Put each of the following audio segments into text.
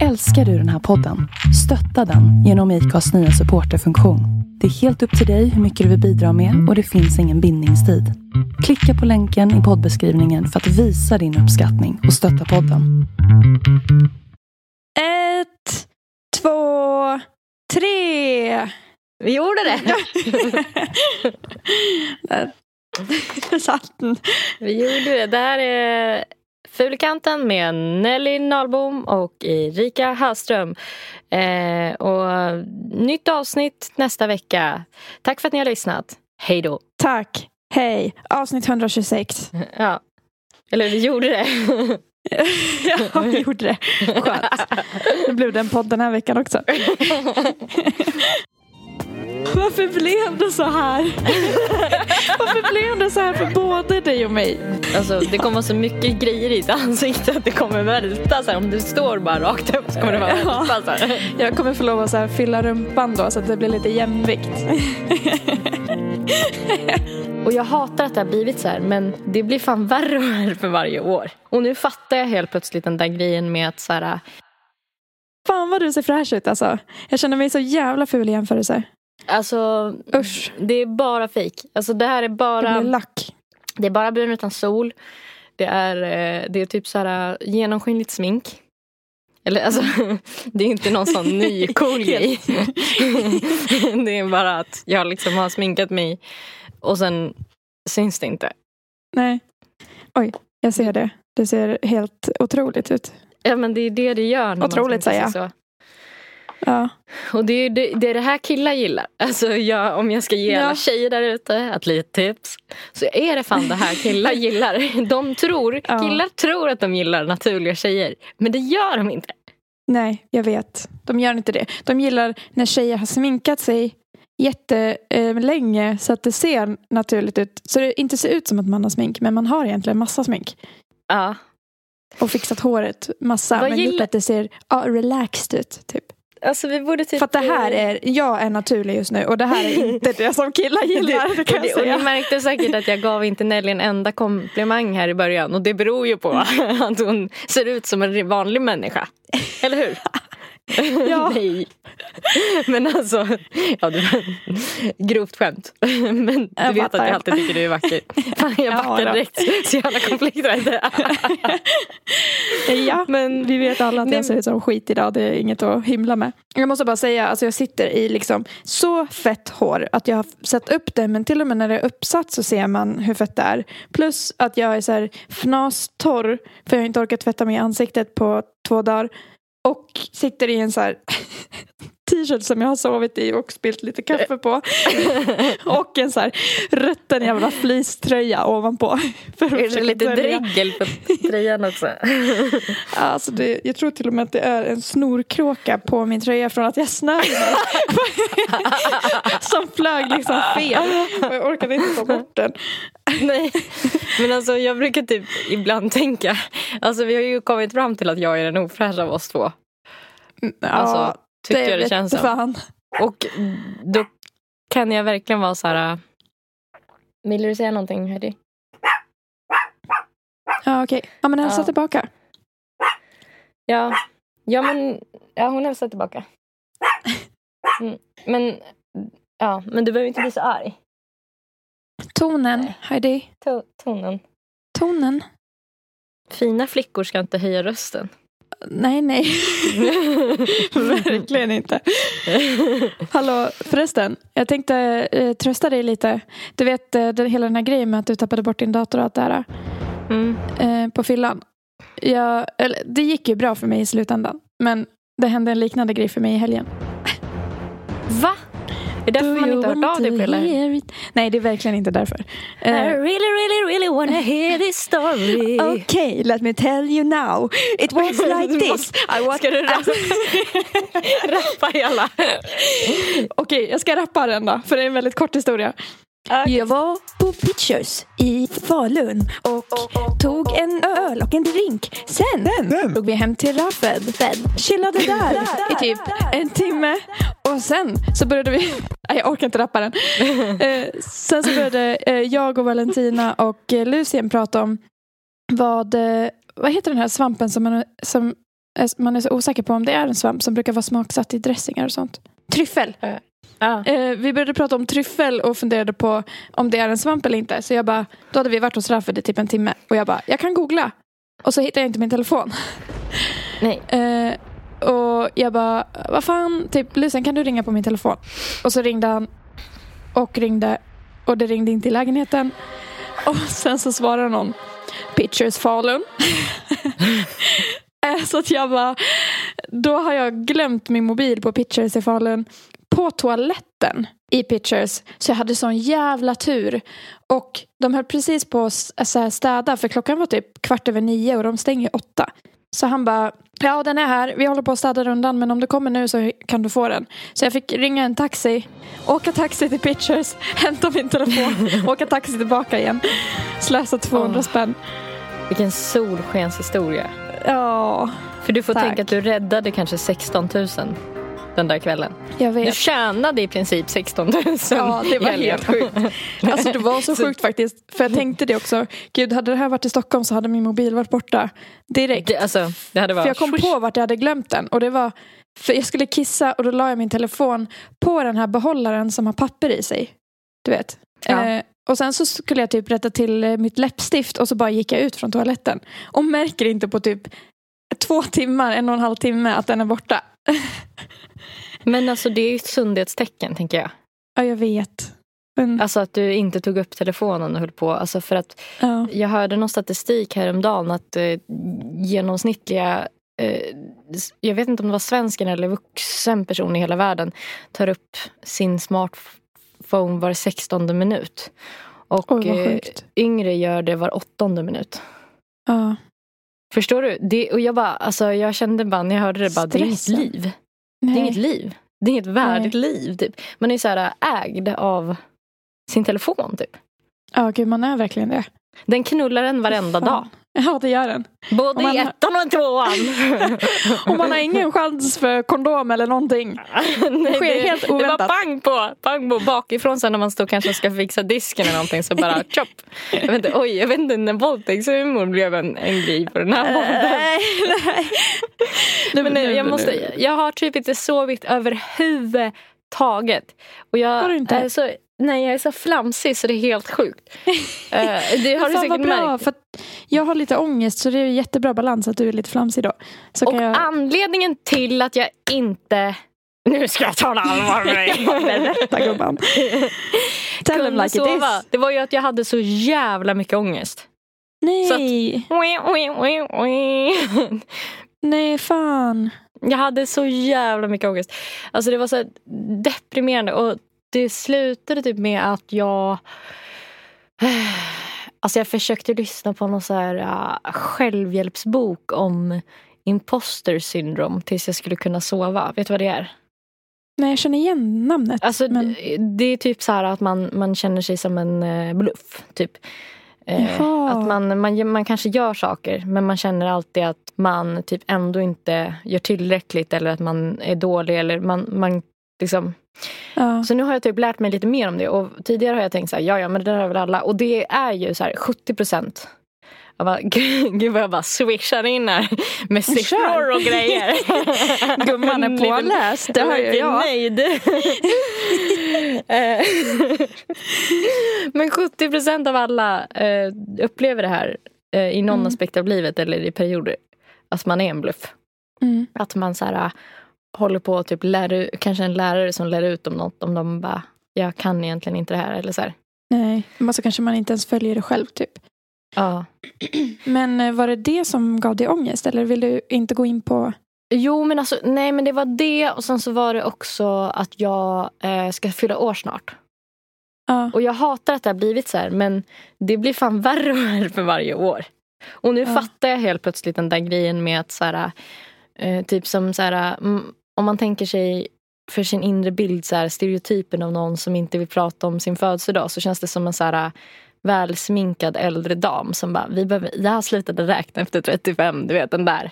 Älskar du den här podden? Stötta den genom IKAs nya supporterfunktion. Det är helt upp till dig hur mycket du vill bidra med och det finns ingen bindningstid. Klicka på länken i poddbeskrivningen för att visa din uppskattning och stötta podden. Ett, två, tre. Vi gjorde det! Där satt den. Vi gjorde det. Det här är Fulkanten med Nelly Nahlbom och Erika Hallström. Eh, och nytt avsnitt nästa vecka. Tack för att ni har lyssnat. Hej då. Tack. Hej. Avsnitt 126. Ja. Eller vi gjorde det. ja, vi gjorde det. Skönt. Det blev den podd den här veckan också. Varför blev det så här? Varför blev det så här för både dig och mig? Alltså, det kommer så mycket grejer i ditt ansikte att det kommer välta. Så här, om du står bara rakt upp så kommer det bara välta. Så här. Jag kommer få lov att så här fylla rumpan då så att det blir lite jämvikt. Och jag hatar att det har blivit så här men det blir fan värre och värre för varje år. Och nu fattar jag helt plötsligt den där grejen med att så här, Fan vad du ser fräsch ut alltså. Jag känner mig så jävla ful i jämförelse. Alltså, Usch. det är bara fejk. Alltså det här är bara, blir lack. det är bara brun utan sol. Det är, eh, det är typ så här genomskinligt smink. Eller alltså, det är inte någon sån ny cool grej. det är bara att jag liksom har sminkat mig och sen syns det inte. Nej. Oj, jag ser det. Det ser helt otroligt ut. Ja men det är det det gör. När Otroligt, säger Så. Ja. Och det är det, det är det här killar gillar. Alltså jag, om jag ska ge Ja. alla tjejer där ute ett litet tips. Så är det fan det här killar gillar. De tror, Ja. killar tror att de gillar naturliga tjejer. Men det gör de inte. Nej, jag vet. De gör inte det. De gillar när tjejer har sminkat sig jättelänge så att det ser naturligt ut. Så det inte ser ut som att man har smink, men man har egentligen massa smink. Ja. Och fixat håret massa, Vad men gjort gillar- att det ser ja, relaxed ut. Typ. Alltså vi borde typ... För att det här är, jag är naturlig just nu och det här är inte det som killar gillar. Det kan det, och ni märkte säkert att jag gav inte Nelly en enda komplimang här i början. Och det beror ju på att hon ser ut som en vanlig människa. Eller hur? Ja. Nej. Men alltså, ja det var grovt skämt. Men du Jag vet att jag alltid tycker du är vacker. Fan, jag Ja, backar direkt. Så jävla konflikträdd. Ja, men vi vet alla att jag ser ut som skit idag. Det är inget att himla med. Jag måste bara säga, alltså jag sitter i liksom så fett hår att jag har satt upp det men till och med när det är uppsatt så ser man hur fett det är. Plus att jag är så här fnastorr för jag har inte orkat tvätta mig i ansiktet på två dagar. Och sitter i en så här t-shirt som jag har sovit i och spillt lite kaffe på. och en så här rutten jävla fleecetröja ovanpå. För att Är det lite dregel på tröjan också? Alltså det, jag tror till och med att det är en snorkråka på min tröja från att jag snöade mig. Som flög liksom fel. Och jag orkade inte ta bort den. Nej, men alltså jag brukar typ ibland tänka, alltså vi har ju kommit fram till att jag är den ofräscha av oss två. Alltså, tycker jag det känns som. fan. Och då kan jag verkligen vara så här. äh, Vill du säga någonting Heidi? Ja okej. Ja men hälsa Ja. tillbaka. Ja, ja men ja, hon hälsar tillbaka. Mm, men ja, men du behöver inte bli så arg. Tonen, Nej. Heidi. To- tonen. Tonen. Fina flickor ska inte höja rösten. Nej nej. Verkligen inte. Hallå förresten. Jag tänkte eh, trösta dig lite. Du vet eh, den, hela den här grejen med att du tappade bort din dator och allt det här. Mm. eh, på fyllan. Jag, eller, det gick ju bra för mig i slutändan. Men det hände en liknande grej för mig i helgen. Va? Det är därför Do man inte har hört av dig på hela? Nej, det är verkligen inte därför. I Eh, really, really, really wanna hear this story. Okay, let me tell you now. It was like this. I. Ska du rappa, rappa alla? Okej, jag ska rappa den då, för det är en väldigt kort historia. Jag var på Pitchers i Falun och tog en öl och en drink. Sen drog vi hem till Raffed. Chillade där i typ en timme. Och sen så började vi... Nej, jag orkar inte rappa den. Eh, sen så började eh, jag och Valentina och eh, Lucien prata om vad... Vad heter den här svampen som, man, som man är så osäker på om det är en svamp som brukar vara smaksatt i dressingar och sånt. Tryffel! Ja. Eh, vi började prata om tryffel och funderade på om det är en svamp eller inte. Så jag bara, då hade vi varit hos Rafford i typ en timme. Och jag bara, jag kan googla. Och så hittade jag inte min telefon. Nej. Eh, och jag bara, vad fan, typ Lisen kan du ringa på min telefon? Och så ringde han och ringde och det ringde inte i lägenheten. Och sen så svarade någon, Pictures Falun. Eh, så att jag bara, då har jag glömt min mobil på Pictures i Falun på toaletten i Pictures. Så jag hade sån jävla tur. Och de höll precis på att så här städa för klockan var typ kvart över nio och de stänger åtta. Så han bara, ja den är här, vi håller på att städa rundan men om du kommer nu så kan du få den. Så jag fick ringa en taxi, åka taxi till Pictures, hämta min telefon, åka taxi tillbaka igen. Slösa 200 Åh. spänn. Vilken solskenshistoria. Ja, För du får Tack. tänka att du räddade kanske 16 000 den där kvällen. jag Du vet. tjänade i princip 16 000. Ja, det var helgen. helt sjukt. Alltså det var så sjukt faktiskt. För jag tänkte det också. Gud, hade det här varit i Stockholm så hade min mobil varit borta direkt. Det, alltså, det hade För varit... jag kom på vart jag hade glömt den. Och det var, för jag skulle kissa och då la jag min telefon på den här behållaren som har papper i sig. Du vet. Ja. Eh, och sen så skulle jag typ rätta till eh, mitt läppstift och så bara gick jag ut från toaletten. Och märker inte på typ två timmar, en och en halv timme att den är borta. Men alltså det är ju ett sundhetstecken tänker jag. Ja, jag vet. Men, Alltså att du inte tog upp telefonen och höll på. Alltså för att ja. jag hörde någon statistik häromdagen att eh, genomsnittliga eh, jag vet inte om det var svensken eller vuxen person i hela världen tar upp sin smartphone var 16 minut. Och Oj, eh, yngre gör det var åttonde minut. Ja. Förstår du? Det, och jag bara, alltså jag kände bara när jag hörde det bara, det är Stressen. liv. Nej. Det är inget liv. Det är inget värdigt liv. Typ. Man är så här ägd av sin telefon. Typ. Ja, gud, man är verkligen det. Den knullar en varenda Fan. dag. Ja, det gör den. Både i ettan och tvåan. Och man har ingen chans för kondom eller någonting. Nej, sker helt Det oväntat. var pang på, pang på bakifrån sen när man står kanske ska fixa disken eller någonting så bara chop. Jag vet inte, oj, jag vet inte när våldtäktshumor blev en, en grej på den här podden. nej, nej. Men nej, jag, måste, jag har typ inte sovit överhuvudtaget. Och jag Har du inte? Är så, nej, jag är så flamsig så det är helt sjukt. Eh, det har du säkert bra, märkt. för att jag har lite ångest så det är jättebra balans att du är lite flamsig då. Så Och jag... anledningen till att jag inte... Nu ska jag ta det allvar med dig. Berätta gumman. Tell them like it sova. is. Det var ju att jag hade så jävla mycket ångest. Nej, nej fan. Jag hade så jävla mycket ångest. Alltså det var så deprimerande och det slutade typ med att jag Alltså jag försökte lyssna på någon så här uh, självhjälpsbok om imposter syndrom tills jag skulle kunna sova. Vet du vad det är? Nej, jag känner igen namnet. Alltså men... det, är typ så här att man, man känner sig som en eh, bluff. Typ. Eh, Jaha. att man, man, man kanske gör saker men man känner alltid att man typ ändå inte gör tillräckligt eller att man är dålig. Eller man, man liksom. ja. Så nu har jag typ lärt mig lite mer om det och tidigare har jag tänkt så här, ja ja men det där har väl alla. Och det är ju så här 70 procent. Jag bara, gud vad jag bara swishar in här med siffror och grejer. Gumman är påläst, det hör ju jag. nöjd. Men 70 procent av alla eh, upplever det här eh, i någon Mm. aspekt av livet eller i perioder. Att man är en bluff. Mm. Att man så här, håller på att typ lära ut, kanske en lärare som lär ut om något. Om de bara, jag kan egentligen inte det här. Eller så här. Nej, men så kanske man inte ens följer det själv typ. Ja. Men eh, var det det som gav dig ångest eller vill du inte gå in på? Jo men alltså, nej men det var det och sen så var det också att jag eh, ska fylla år snart. Ja. Och jag hatar att det har blivit så här men det blir fan värre och värre för varje år. Och nu Ja. fattar jag helt plötsligt den där grejen med att så här, eh, typ som så här, mm, om man tänker sig för sin inre bild så här, stereotypen av någon som inte vill prata om sin födelsedag så känns det som en så här välsminkad äldre dam som bara, vi behöver, jag slutade räkna efter 35, du vet den där,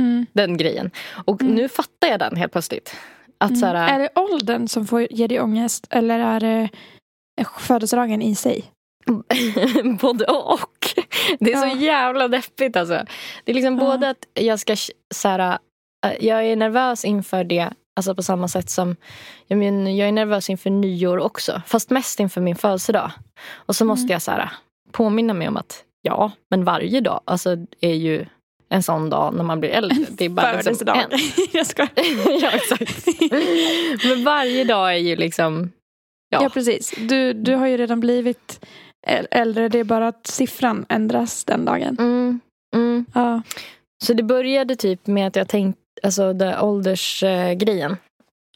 Mm. den grejen. Och Mm. nu fattar jag den helt plötsligt. Att så Mm. här, Är det åldern som får ge dig ångest eller är det födelsedagen i sig? både och. Det är Ja. så jävla deppigt alltså. Det är liksom både att jag ska så här, eh, jag är nervös inför det. Alltså på samma sätt som jag, men, jag är nervös inför nyår också. Fast mest inför min födelsedag. Och så måste Mm. jag så här, påminna mig om att ja, men varje dag alltså, är ju en sån dag när man blir äldre. Det är bara liksom en. jag ska. ja, exakt. Men varje dag är ju liksom... Ja. Ja. precis. Du, du har ju redan blivit äl- äldre. Det är bara att siffran ändras den dagen. Mm, mm. Ja. Så det började typ med att jag tänkte, alltså det åldersgrejen.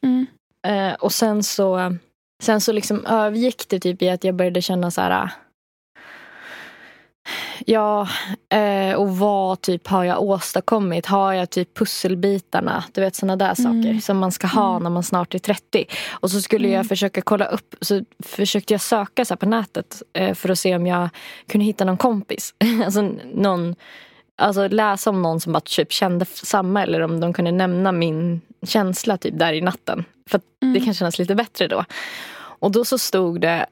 Mm. Eh, och sen så, sen så liksom övergick det typ i att jag började känna så här. Ja, eh, och vad typ har jag åstadkommit? Har jag typ pusselbitarna? Du vet sådana där Mm. saker som man ska ha Mm. när man snart är 30. Och så skulle Mm. jag försöka kolla upp, så försökte jag söka så här på nätet eh, för att se om jag kunde hitta någon kompis. alltså någon, alltså läsa om någon som bara typ kände samma eller om de kunde nämna min känsla typ där i natten. För att det Mm. kan kännas lite bättre då. Och då så stod det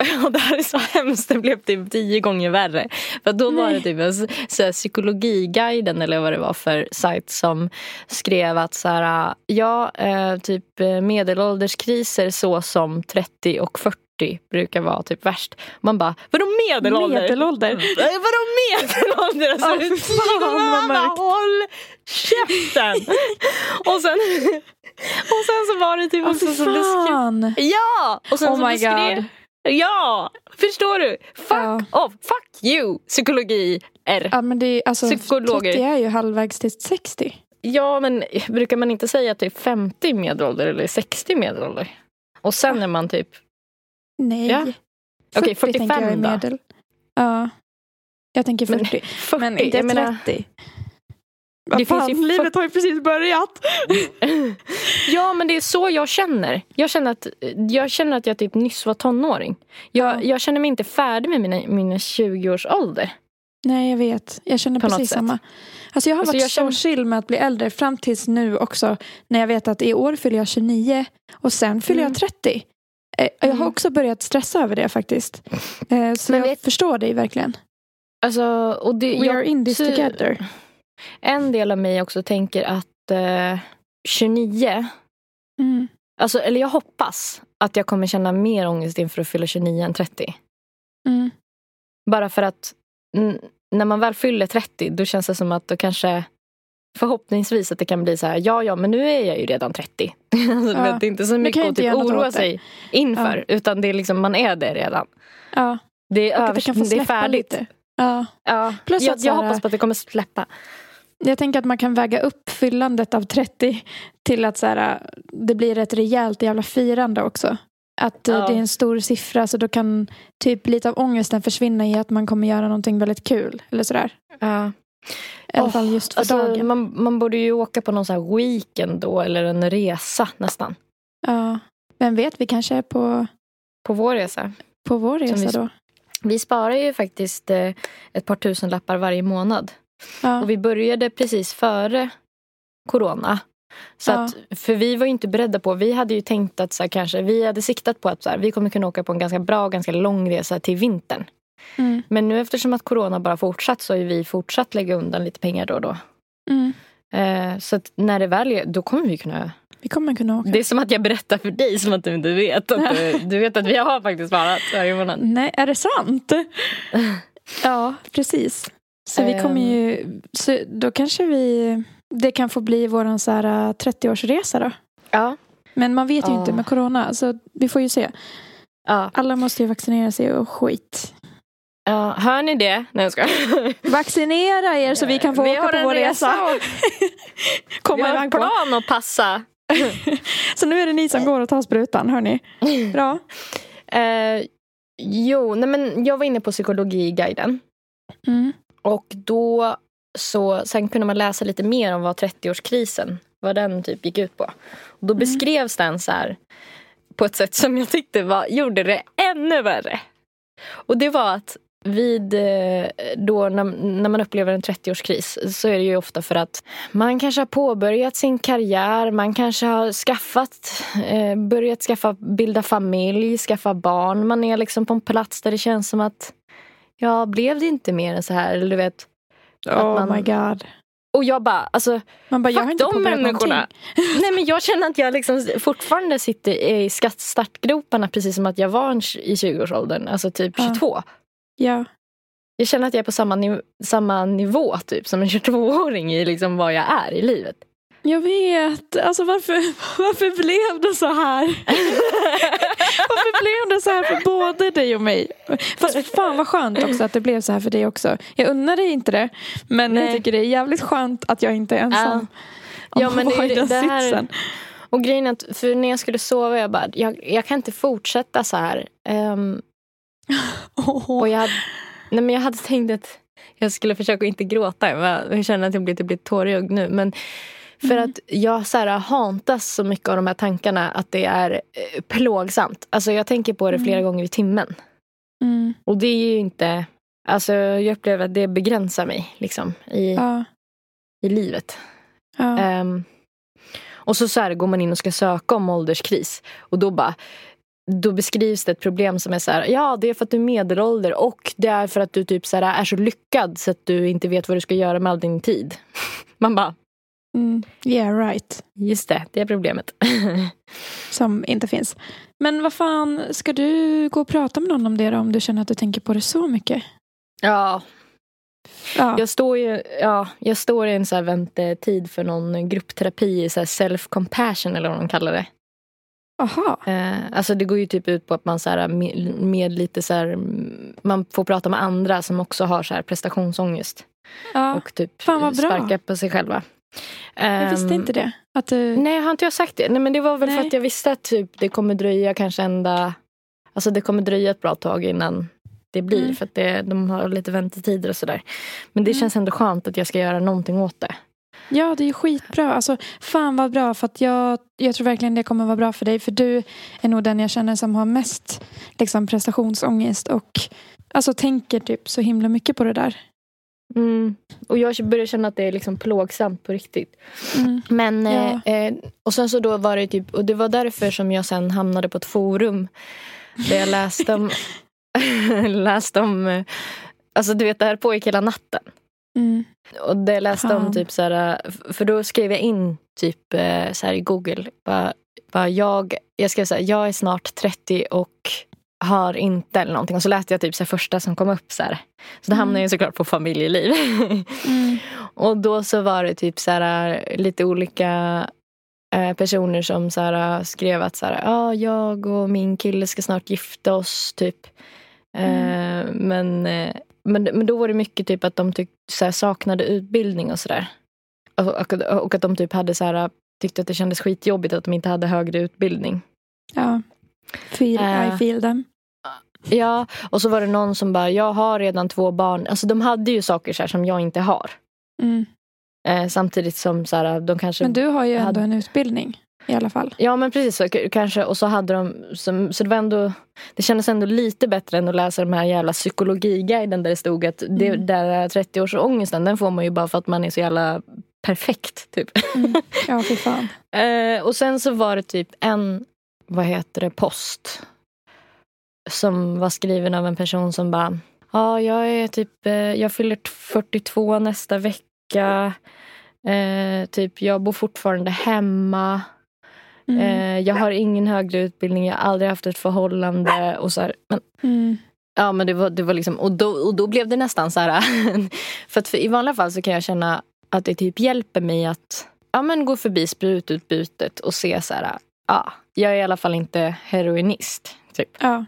och det här är så hemskt, det blev typ tio gånger värre. För då var det Nej. typ en så här, psykologiguiden eller vad det var för sajt som skrev att så här, ja, eh, typ eh, medelålderskriser så som 30 och 40 brukar vara typ värst. Man bara, vadå medelålder? Medelålder. Eh, Vadå medelålder? Alltså, tio fan, man bara, håll käften! och, sen, och sen så var det typ Åh, också det fan. Ja! Och sen Oh så my beskrev, God. Ja! Förstår du? Fuck Ja. off! Fuck you! Psykologi R. Ja, men det är, alltså, Psykologer. 30 är ju halvvägs till 60. Ja, men brukar man inte säga typ 50 medelålder eller 60 medelålder? Och sen är man typ... Nej. Ja. Okej, 40 tänker jag 45 är då. medel. Ja. Jag tänker 40. Men 40, Men inte jag menar- 30. Det Vad fan, finns ju livet har ju precis börjat. Ja, men det är så jag känner. Jag känner att jag, känner att jag typ nyss var tonåring. Jag, Ja. jag känner mig inte färdig med mina, mina 20 års ålder. Nej, jag vet. Jag känner På precis samma. Alltså jag har Alltså, varit jag känner- så chill med att bli äldre fram tills nu också. När jag vet att i år fyller jag 29 och sen fyller Mm. jag 30. Eh, Jag har Mm. också börjat stressa över det faktiskt. Eh, Så Men jag vet- förstår dig verkligen. Alltså, och det, We jag, are in this together. En del av mig också tänker att eh, 29 Mm. Alltså, eller jag hoppas att jag kommer känna mer ångest inför att fylla 29 än 30. Mm. Bara för att när man väl fyller 30 då känns det som att då kanske förhoppningsvis att det kan bli så här, ja ja men nu är jag ju redan 30. alltså, Ja. Det är inte så mycket att typ oroa sig inför utan det är liksom, man är det redan. Ja, Det är, och att över, det kan få det är färdigt. lite. Ja. Ja. Plus jag, att jag här- hoppas på att det kommer släppa. Jag tänker att man kan väga upp fyllandet av 30 till att så här, det blir ett rejält jävla firande också. Att eh, Ja. det är en stor siffra så då kan typ lite av ångesten försvinna i att man kommer göra någonting väldigt kul. Eller sådär. Ja. I alla fall just för Alltså, dagen. man, man borde ju åka på någon så här weekend då eller en resa nästan. Ja. Vem vet, vi kanske är på, På vår resa. på vår resa vi- då. Vi sparar ju faktiskt eh, ett par tusen lappar varje månad. Ja. Och vi började precis före corona. Så Ja. att, för vi var ju inte beredda på, vi hade ju tänkt att så här, kanske, vi hade siktat på att så här, vi kommer kunna åka på en ganska bra och ganska lång resa till vintern. Mm. Men nu eftersom att corona bara fortsatt så har vi fortsatt lägga undan lite pengar då och då. Mm. Eh, så när det väl är, då kommer vi kunna Vi kommer kunna åka. Det är som att jag berättar för dig som att du inte vet. Att du, du vet att vi har faktiskt sparat varje månad. Nej, är det sant? ja, precis. Så vi kommer Ehm. ju, så då kanske vi, det kan få bli vår så här äh, 30-årsresa då. Ja. Men man vet ju Ja. inte med corona, så vi får ju se. ja. Alla måste ju vaccinera sig och skit. Ja. Hör ni det? Nej jag skojar. Vaccinera er så vi kan få Vi åka på vår resa resa. och- Vi Komma har en plan att passa. Så nu är det ni som går och tar sprutan, hörni. Bra. Eh, jo, nej men jag var inne på psykologiguiden. Mm. Och då så, sen kunde man läsa lite mer om vad 30-årskrisen, vad den typ gick ut på. Och då Mm. beskrevs den så här på ett sätt som jag tyckte var, gjorde det ännu värre. Och det var att vid eh, då när, när man upplever en 30-årskris så är det ju ofta för att man kanske har påbörjat sin karriär, man kanske har skaffat, eh, börjat skaffa, bilda familj, skaffa barn. Man är liksom på en plats där det känns som att ja, blev det inte mer än så här? Eller du vet, Oh man- my god. och jag bara, alltså Man bara, jag har inte de människorna. Nej men jag känner att jag liksom fortfarande sitter i startgroparna precis som att jag var i 20-årsåldern, alltså typ Ja. 22. Ja. Jag känner att jag är på samma, niv- samma nivå typ som en 22-åring i liksom vad jag är i livet. Jag vet. Alltså varför, varför blev det så här? varför blev det så här för både dig och mig? Fast fan vad skönt också att det blev så här för dig också. Jag unnar dig inte det. Men jag Nej. tycker det är jävligt skönt att jag inte är ensam. Ja, om men det det- det här-. Och grejen är att för när jag skulle sova, jag bara, jag, jag kan inte fortsätta så här. Och jag, hade- nej men jag hade tänkt att jag skulle försöka inte gråta. Jag, känner att jag blir, blir tårögd nu. Men för Mm. att jag så här, hantas så mycket av de här tankarna att det är eh, plågsamt. Alltså jag tänker på det flera Mm. gånger i timmen. Mm. Och det är ju inte... Alltså jag upplever att det begränsar mig liksom, i, Ja. i livet. Ja. Ehm, och så, så här, går man in och ska söka om ålderskris. Och då bara då beskrivs det ett problem som är så här, ja det är för att du är medelålder och det är för att du typ så här, är så lyckad så att du inte vet vad du ska göra med all din tid. Man bara, Mm. Yeah right. just det, det är problemet. Som inte finns. Men vad fan, ska du gå och prata med någon om det då? Om du känner att du tänker på det så mycket? ja, Ja. jag står ju ja, jag står i en så här väntetid för någon gruppterapi i self-compassion eller vad de kallar det. Aha. Eh, alltså det går ju typ ut på att man så här, med, med lite så här, man får prata med andra som också har så här prestationsångest. Ja. Och typ sparka på sig själva. Jag visste inte det. Att du... Nej, har inte jag sagt det? Nej, men det var väl för Nej. att jag visste att typ, det kommer dröja kanske ända... Alltså det kommer dröja ett bra tag innan det blir. Mm. För att det, de har lite väntetider och sådär. Men det Mm. känns ändå skönt att jag ska göra någonting åt det. Ja, det är skitbra. Alltså, fan vad bra. För att jag, jag tror verkligen det kommer vara bra för dig. För du är nog den jag känner som har mest liksom, prestationsångest. Och alltså, tänker typ så himla mycket på det där. Mm. Och jag börjar känna att det är liksom plågsamt på riktigt. Mm. Men, Ja. eh, eh, och sen så då var det typ, och det var därför som jag sen hamnade på ett forum. Där jag läste om, läste om, eh, alltså du vet det här pågick hela natten. Mm. Och det jag läste om typ så här, för då skrev jag in typ eh, så här i Google, bara, bara jag, jag skrev så här, jag är snart 30 och har inte eller någonting. Och så läste jag typ så första som kom upp så här. Så då hamnade Mm. jag såklart på familjeliv. Mm. Och då så var det typ så här, lite olika eh, personer som så här, skrev att så här, ah, jag och min kille ska snart gifta oss. typ. Eh, men, eh, men, men då var det mycket typ att de tyck, så här, saknade utbildning och sådär. Och, och, och att de typ hade så här, tyckte att det kändes skitjobbigt att de inte hade högre utbildning. Ja. Feel, Eh. I feel them. Ja, och så var det någon som bara, jag har redan två barn. Alltså de hade ju saker så här som jag inte har. Mm. Eh, samtidigt som så här, de kanske... Men du har ju ändå hade- en utbildning. I alla fall. Ja men precis så kanske och så hade de som, så det var ändå Det kändes ändå lite bättre än att läsa de här jävla psykologiguiden där det stod att det, Mm. där 30-årsångesten den får man ju bara för att man är så jävla perfekt typ. Mm. Ja, fy fan. Eh, och sen så var det typ en, vad heter det, post. Som var skriven av en person som bara, ja jag är typ, eh, jag fyller 42 nästa vecka. Eh, typ jag bor fortfarande hemma. Mm. Eh, jag har ingen högre utbildning, jag har aldrig haft ett förhållande. Och så här, men, Mm. ja, men det var, det var liksom, och, då, och då blev det nästan så här. för för, i vanliga fall så kan jag känna att det typ hjälper mig att ja, men gå förbi sprututbytet och se så här. Ja, jag är i alla fall inte heroinist. Typ. Ja.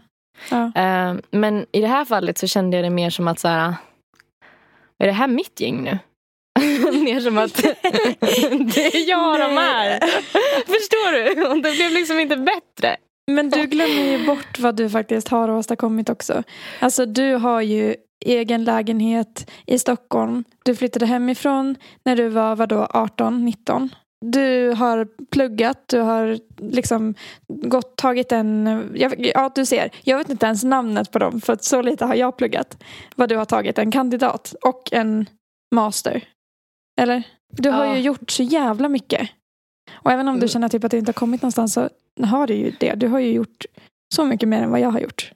Ja. Eh, men i det här fallet så kände jag det mer som att så här, är det här mitt gäng nu? mer som att det är jag de är. Förstår du? Och det blev liksom inte bättre. Men du glömmer ju bort vad du faktiskt har åstadkommit också. Alltså du har ju egen lägenhet i Stockholm. Du flyttade hemifrån när du var vadå, 18, 19. Du har pluggat, du har liksom gått, tagit en, jag, ja du ser, jag vet inte ens namnet på dem för så lite har jag pluggat. Vad du har tagit, en kandidat och en master. Eller? Du har Ja. ju gjort så jävla mycket. Och även om du Mm. känner typ att du inte har kommit någonstans så har du ju det. Du har ju gjort så mycket mer än vad jag har gjort.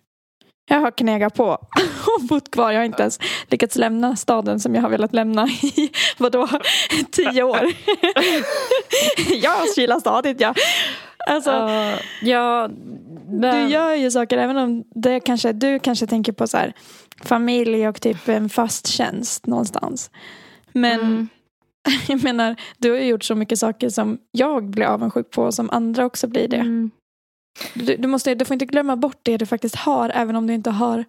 Jag har knegat på och bott kvar. Jag har inte ens lyckats lämna staden som jag har velat lämna i vadå, tio år. jag kilar stadigt ja. Alltså, Ja, ja, du gör ju saker även om det kanske, du kanske tänker på så här, familj och typ en fast tjänst någonstans. Men Mm. jag menar, du har ju gjort så mycket saker som jag blir avundsjuk på och som andra också blir det. Mm. Du, du, måste, du får inte glömma bort det du faktiskt har även om du inte har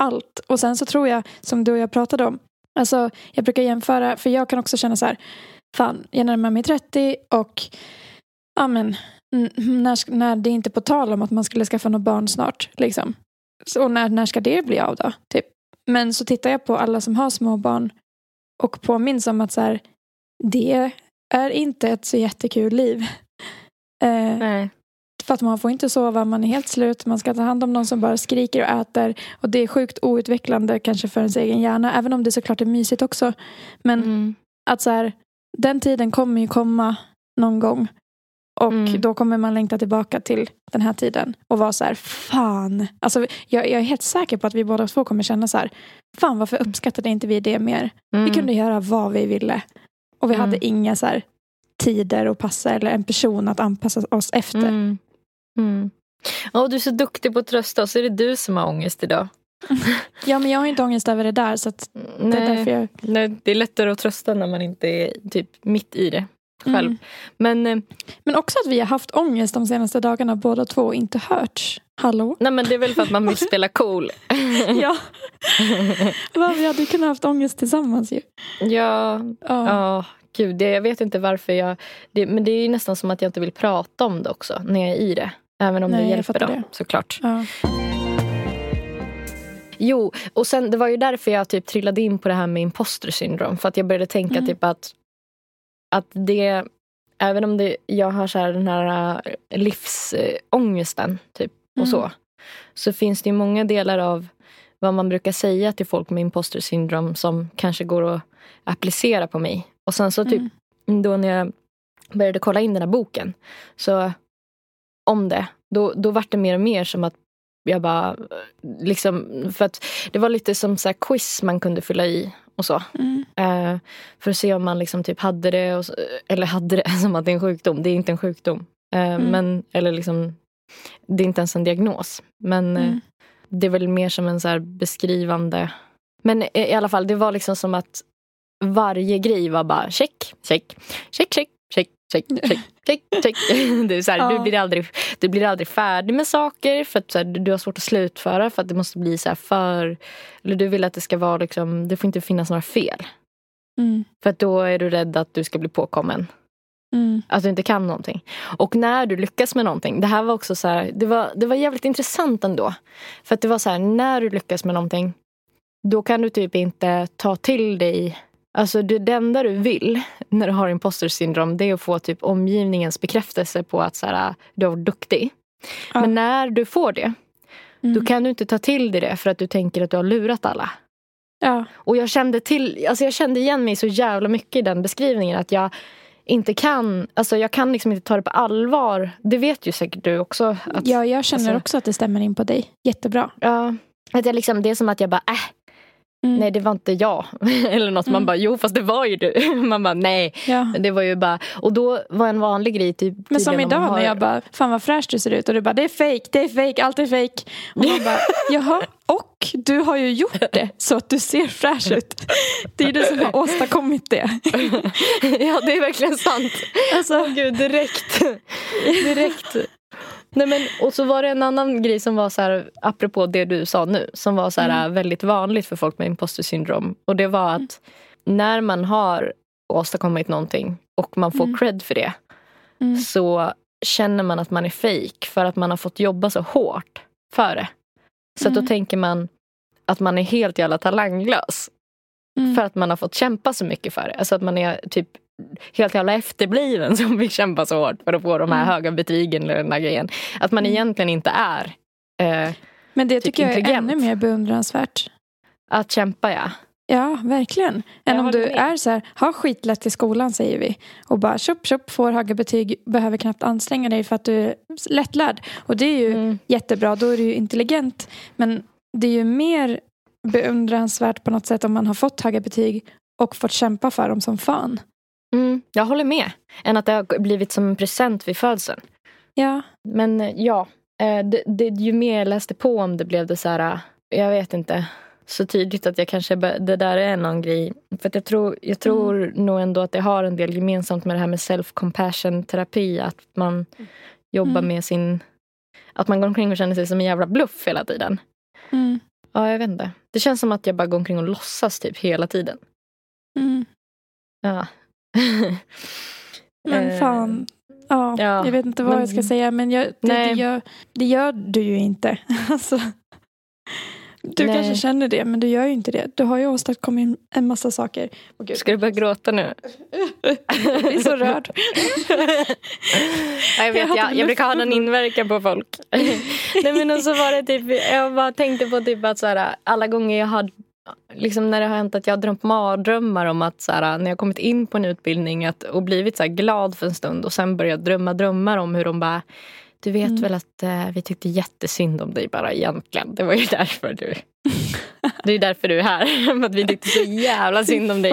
allt. Och sen så tror jag, som du och jag pratade om, alltså jag brukar jämföra, för jag kan också känna så här, fan, jag närmar mig 30 och ja men, när, när det är inte på tal om att man skulle skaffa något barn snart, liksom. Så, och när, när ska det bli av då? Typ. Men så tittar jag på alla som har små barn och påminns om att så här, det är inte ett så jättekul liv. Eh, Nej. för att man får inte sova, man är helt slut, man ska ta hand om någon som bara skriker och äter. Och det är sjukt outvecklande kanske för ens egen hjärna, även om det såklart är mysigt också. Men Mm. att så här, den tiden kommer ju komma någon gång. Och Mm. då kommer man längta tillbaka till den här tiden och vara så här, fan. Alltså, jag, jag är helt säker på att vi båda två kommer känna så här, fan varför uppskattade inte vi det mer? Mm. Vi kunde göra vad vi ville. Och vi Mm. hade inga så här, tider att passa eller en person att anpassa oss efter. Mm. Mm. Åh, du är så duktig på att trösta oss. Är det du som har ångest idag? Ja, men jag har inte ångest över det där. Så att det är därför jag... Nej, det är lättare att trösta när man inte är typ mitt i det själv. Mm. Men, eh, Men också att vi har haft ångest de senaste dagarna båda två och inte hörts. Hallå? nej, men det är väl för att man vill spela cool. ja. Vi hade kunnat haft ångest tillsammans ju. ja, Ja. ja, gud. Det, jag vet inte varför jag... Det, men det är ju nästan som att jag inte vill prata om det också när jag är i det. Även om Nej, det hjälper då, det. såklart. Ja. Jo, och sen det var ju därför jag typ trillade in på det här med imposter syndrome. För att jag började tänka Mm. typ att, att det, även om det, jag har så här den här äh, livsångesten typ och Mm. så. Så finns det ju många delar av vad man brukar säga till folk med imposter syndrome som kanske går att applicera på mig. Och sen så typ Mm. då när jag började kolla in den här boken så om det, då, då vart det mer och mer som att jag bara liksom, för att det var lite som så här quiz man kunde fylla i och så. Mm. Eh, för att se om man liksom typ hade det, så- eller hade det som att det är en sjukdom. Det är inte en sjukdom. Eh, Mm. men, eller liksom, det är inte ens en diagnos. Men eh, Mm. det är väl mer som en så beskrivande... Men i i alla fall, det var liksom som att varje grej var bara check, check, check, check, check, check, check, check, check. Det är så här, Ja. du, blir aldrig, du blir aldrig färdig med saker för att så här, du har svårt att slutföra för att det måste bli så här för... Eller du vill att det ska vara liksom, det får inte finnas några fel. Mm. För att då är du rädd att du ska bli påkommen. Mm. Att du inte kan någonting. Och när du lyckas med någonting. Det här var också så här, det var, det var jävligt intressant ändå. För att det var så här, när du lyckas med någonting. Då kan du typ inte ta till dig Alltså det, det enda du vill när du har imposter syndrom det är att få typ omgivningens bekräftelse på att så här, du har varit duktig. Ja. Men när du får det, Mm. då kan du inte ta till dig det för att du tänker att du har lurat alla. Ja. Och jag kände, till, alltså jag kände igen mig så jävla mycket i den beskrivningen. Att jag inte kan, alltså jag kan liksom inte ta det på allvar. Det vet ju säkert du också. Att, ja, jag känner alltså- också att det stämmer in på dig. Jättebra. ja, att jag liksom, det är som att jag bara, äh, Mm. nej det var inte jag. Eller något. Man Mm. bara, jo fast det var ju du. Man bara, nej. Ja. Det var ju bara, och då var en vanlig grej typ, Men som man idag har- när jag bara, fan vad fräsch du ser ut. Och du bara, det är fake, det är fake, allt är fake. Och man bara, jaha, och du har ju gjort det så att du ser fräsch ut. Det är du som har åstadkommit det. ja det är verkligen sant. Alltså, Gud, direkt. direkt. Nej, men, och så var det en annan grej som var så här, apropå det du sa nu, som var så här, Mm. väldigt vanligt för folk med imposter syndrom. Och det var att när man har åstadkommit någonting och man får Mm. cred för det Mm. så känner man att man är fake för att man har fått jobba så hårt för det. Så att då Mm. tänker man att man är helt jävla talanglös mm. för att man har fått kämpa så mycket för det. Alltså att man är typ helt jävla efterbliven som vill kämpa så hårt för att få de här Mm. höga betygen eller den där grejen. Att man Mm. egentligen inte är eh, Men det typ tycker jag är ännu mer beundransvärt. att kämpa ja. Ja, verkligen. Än Jag om du med. är så här, har skitlätt i skolan säger vi. Och bara tjopp tjopp, får höga betyg, behöver knappt anstränga dig för att du är lättlärd. Och det är ju Mm. jättebra, då är du ju intelligent. Men det är ju mer beundransvärt på något sätt om man har fått höga betyg och fått kämpa för dem som fan. Mm, jag håller med. Än att det har blivit som en present vid födseln. Ja. Men eh, ja, eh, det, det, ju mer jag läste på om det blev det så här, eh, jag vet inte, så tydligt att jag kanske, det där är någon grej. För jag tror, jag tror mm. nog ändå att det har en del gemensamt med det här med self-compassion terapi. Att man jobbar mm. med sin, att man går omkring och känner sig som en jävla bluff hela tiden. Mm. Ja, jag vet inte. Det känns som att jag bara går omkring och låtsas typ hela tiden. Mm. Ja. Men fan, Ja, ja, jag vet inte vad men, jag ska säga men jag, det, det, gör, det gör du ju inte. Alltså, du nej. kanske känner det men du gör ju inte det. Du har ju åstadkommit en massa saker. Oh, ska du börja gråta nu? jag blir så rörd. jag vet, jag, jag brukar ha någon inverkan på folk. nej men och så var det typ, jag bara tänkte på typ att så här, alla gånger jag har liksom när det har hänt att jag har drömt mardrömmar om att så här, när jag kommit in på en utbildning att, och blivit så glad för en stund och sen börjat drömma drömmar om hur de bara du vet mm. väl att eh, vi tyckte jättesynd om dig bara egentligen. Det var ju därför du... det är därför du är här. att vi tyckte så jävla synd om dig.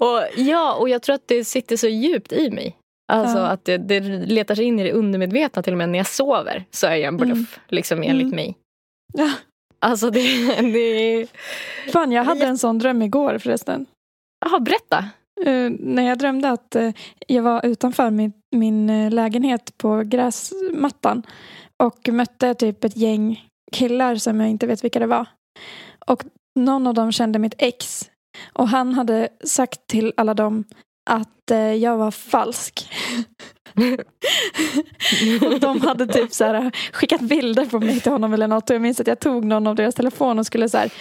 Och, ja, och jag tror att det sitter så djupt i mig. Alltså ja. att det, det letar sig in i det undermedvetna till och med när jag sover så är jag en bluff. Mm. Liksom enligt mm. mig. Ja. Alltså det, det... Fan, jag hade en sån dröm igår förresten. Jaha, berätta. Uh, när jag drömde att uh, jag var utanför min, min uh, lägenhet på gräsmattan och mötte typ ett gäng killar som jag inte vet vilka det var. Och någon av dem kände mitt ex och han hade sagt till alla dem att jag var falsk. och de hade typ så här, skickat bilder på mig till honom eller något och jag minns att jag tog någon av deras telefon och skulle så här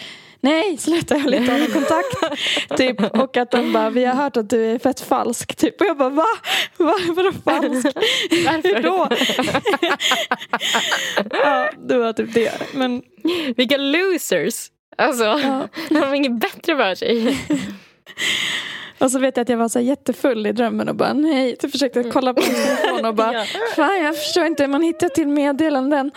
Nej, sluta jag vill inte ha någon kontakt. typ, och att de bara, vi har hört att du är fett falsk. Typ. Och jag bara, va? va? Vadå falsk? Hur då? ja, det var typ det. Men... Vilka losers! Alltså, ja. de har inget bättre för sig. Och så vet jag att jag var så jättefull i drömmen och bara nej. Jag försökte kolla på min telefon och bara fan jag förstår inte, man hittar till meddelanden.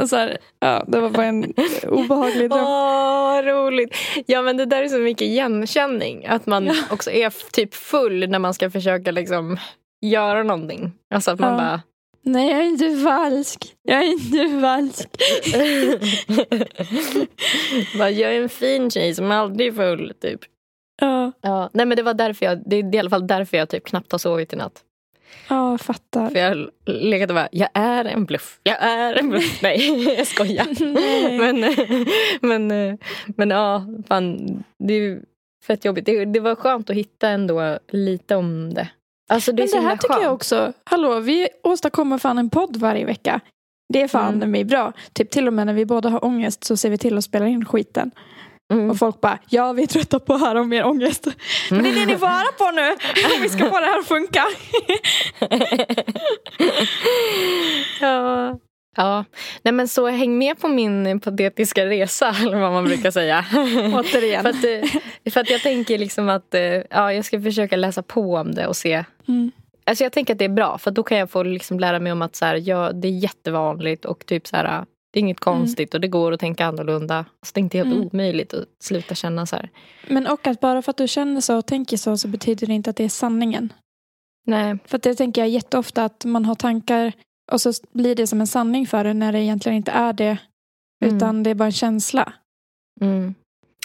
Och så här, ja, det var bara en obehaglig dröm. Åh, roligt. Ja men det där är så mycket igenkänning. Att man ja. också är typ full när man ska försöka liksom göra någonting. Alltså att man ja. bara Nej, jag är inte falsk. Jag är inte falsk. jag är en fin tjej som aldrig är full, typ. Ja. ja. Nej men det var därför jag, det är i alla fall därför jag typ knappt har sovit i natt. Ja, fattar. För jag legat och bara, jag är en bluff. Jag är en bluff. Nej, jag skojar. men, men, men ja, fan. Det är fett jobbigt. Det, det var skönt att hitta ändå lite om det. Alltså det men det här tycker jag också. Hallå, vi åstadkommer fan en podd varje vecka. Det är fan mm. mig bra. Typ till och med när vi båda har ångest så ser vi till att spela in skiten. Mm. Och folk bara, ja vi är trötta på att höra om er ångest. Mm. Men det är det ni får höra på nu, om vi ska få det här att funka. ja. Ja, nej men så häng med på min patetiska resa eller vad man brukar säga. Återigen. för, att, eh, för att jag tänker liksom att eh, ja, jag ska försöka läsa på om det och se. Mm. Alltså jag tänker att det är bra för då kan jag få liksom lära mig om att så här, ja, det är jättevanligt och typ så här, det är inget mm. konstigt mm. och det går att tänka annorlunda. Alltså det är inte helt mm. omöjligt att sluta känna så här. Men och att bara för att du känner så och tänker så så betyder det inte att det är sanningen. Nej. För det tänker jag jätteofta att man har tankar och så blir det som en sanning för en när det egentligen inte är det. Mm. Utan det är bara en känsla. Mm.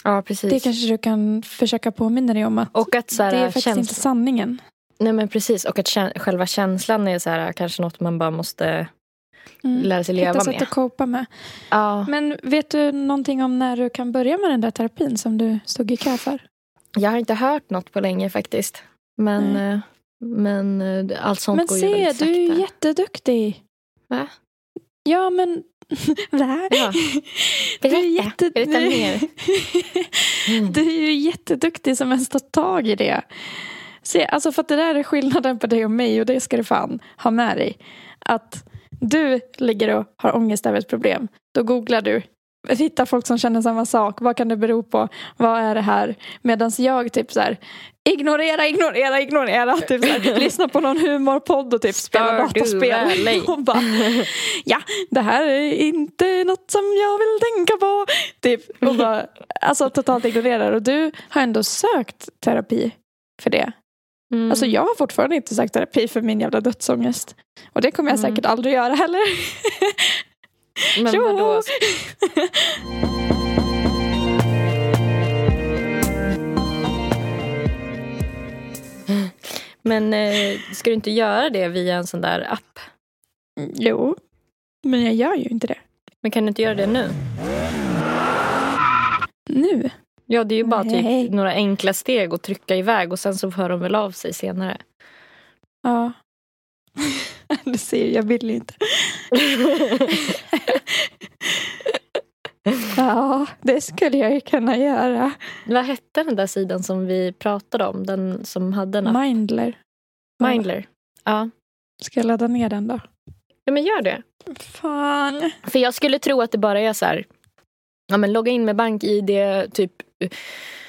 Ja, precis. Det kanske du kan försöka påminna dig om att, och att så här, det är faktiskt inte sanningen. Nej men precis och att själva känslan är så här, kanske något man bara måste mm. lära sig leva Hitta med. sätt att copa med. Ja. Men vet du någonting om när du kan börja med den där terapin som du stod i kö för? Jag har inte hört något på länge faktiskt. Men, mm. men eh, allt sånt men går se, ju väldigt sakta. Men se, du är jätteduktig. Va? Ja, men... Va? Ja. Berätta, du är jätte... berätta mer. Mm. Du är ju jätteduktig som ens tar tag i det. Se, alltså för att det där är skillnaden på dig och mig och det ska du fan ha med dig. Att du ligger och har ångest över ett problem. Då googlar du. Hittar folk som känner samma sak. Vad kan det bero på? Vad är det här? Medan jag typ så här. ignorera, ignorera, ignorera. Typ så här, lyssna på någon humorpodd och typ spela dataspel. Och bara, ja, det här är inte något som jag vill tänka på. Typ, och bara, alltså totalt ignorerar. Och du har ändå sökt terapi för det. Mm. Alltså jag har fortfarande inte sökt terapi för min jävla dödsångest. Och det kommer jag Mm. säkert aldrig göra heller. Men vadå? Men eh, ska du inte göra det via en sån där app? Jo, men jag gör ju inte det. Men kan du inte göra det nu? Nu? Ja, det är ju bara Nej. typ några enkla steg att trycka iväg och sen så hör de väl av sig senare. Ja. Du ser, jag vill inte. Ja, det skulle jag ju kunna göra. Vad hette den där sidan som vi pratade om? Den som hade en app? Mindler. Mindler. Ja. Ska jag ladda ner den då? ja, men gör det. Fan. För jag skulle tro att det bara är så här, ja men logga in med bank-id, typ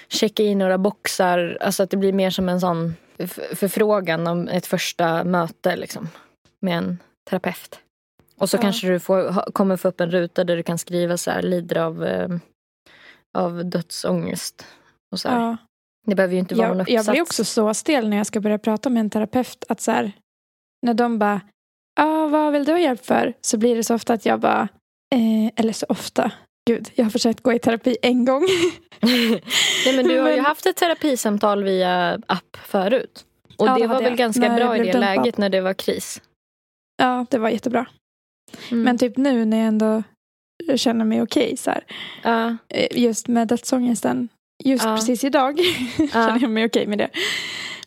checka in några boxar, alltså att det blir mer som en sån förfrågan om ett första möte liksom med en terapeut. Och så Ja. kanske du får, kommer få upp en ruta där du kan skriva så här, lider av, eh, av dödsångest. Och så. Ja. Det behöver ju inte vara någon Jag, uppsats. jag blir också så stel när jag ska börja prata med en terapeut. Att så här, när de bara, ah, vad vill du ha hjälp för? Så blir det så ofta att jag bara, eh, eller så ofta. Gud, jag har försökt gå i terapi en gång. Nej, men du har ju Men- haft ett terapisamtal via app förut. Och Ja, det var väl jag, ganska när bra i det dumpad. läget när det var kris. ja, det var jättebra. Mm. Men typ nu när jag ändå känner mig okej så här. Eh, Just med dödsångesten. Just Ja. precis idag känner jag mig okej med det.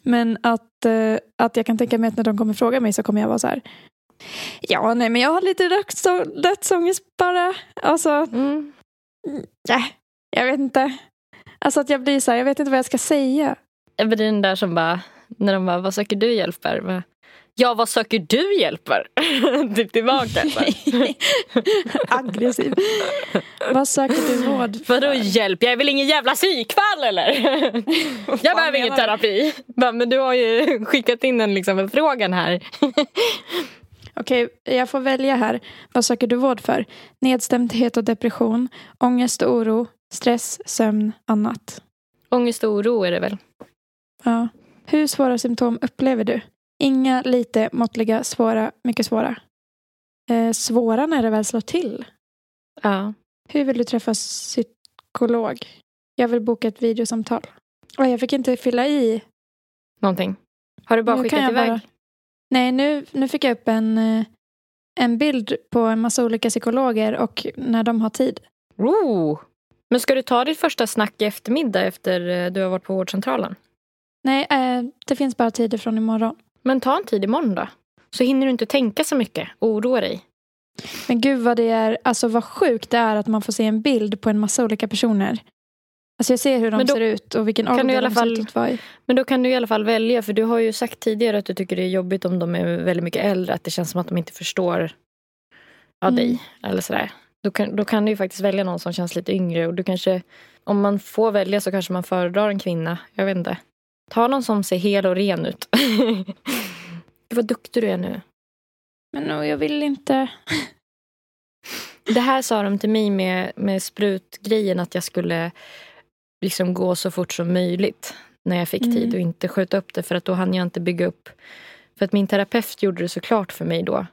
Men att, eh, att jag kan tänka mig att när de kommer fråga mig så kommer jag vara så här. Ja, nej men jag har lite döds- dödsångest bara. Alltså, Mm. nej, jag vet inte. Alltså att jag blir så här, jag vet inte vad jag ska säga. Jag blir den där som bara, när de bara, vad söker du hjälp för? Ja, vad söker du hjälp för? typ tillbaka. Aggressiv. vad söker du vård för? Vadå hjälp? Jag är väl ingen jävla psykfall eller? jag behöver ingen terapi. Men du har ju skickat in en liksom, förfrågan här. Okej, jag får välja här. Vad söker du vård för? Nedstämdhet och depression, ångest och oro, stress, sömn, annat. Ångest och oro är det väl? Ja. Hur svåra symptom upplever du? Inga, lite, måttliga, svåra, mycket svåra. Eh, svåra när det väl slår till. Ja. Hur vill du träffa psykolog? Jag vill boka ett videosamtal. Oh, jag fick inte fylla i. Någonting. Har du bara Nu skickat iväg? bara- Nej, nu, nu fick jag upp en, eh, en bild på en massa olika psykologer och när de har tid. Oh. Men ska du ta ditt första snack i eftermiddag efter eh, du har varit på vårdcentralen? Nej, eh, det finns bara tider från imorgon. Men ta en tid imorgon då. Så hinner du inte tänka så mycket och oroa dig. Men gud vad det är, alltså vad sjukt det är att man får se en bild på en massa olika personer. Alltså jag ser hur de då ser ut och vilken kan ålder du i alla de fall- ser ut att vara i. Men då kan du i alla fall välja, för du har ju sagt tidigare att du tycker det är jobbigt om de är väldigt mycket äldre, att det känns som att de inte förstår ja, Mm. dig. Eller sådär. Då kan, då kan du ju faktiskt välja någon som känns lite yngre och du kanske, om man får välja så kanske man föredrar en kvinna. Jag vet inte. Ta någon som ser hel och ren ut. Gud vad duktig du är nu. Men no, jag vill inte. Det här sa de till mig med, med sprutgrejen att jag skulle liksom gå så fort som möjligt när jag fick Mm. tid och inte skjuta upp det för att då hann jag inte bygga upp. För att min terapeut gjorde det så klart för mig då.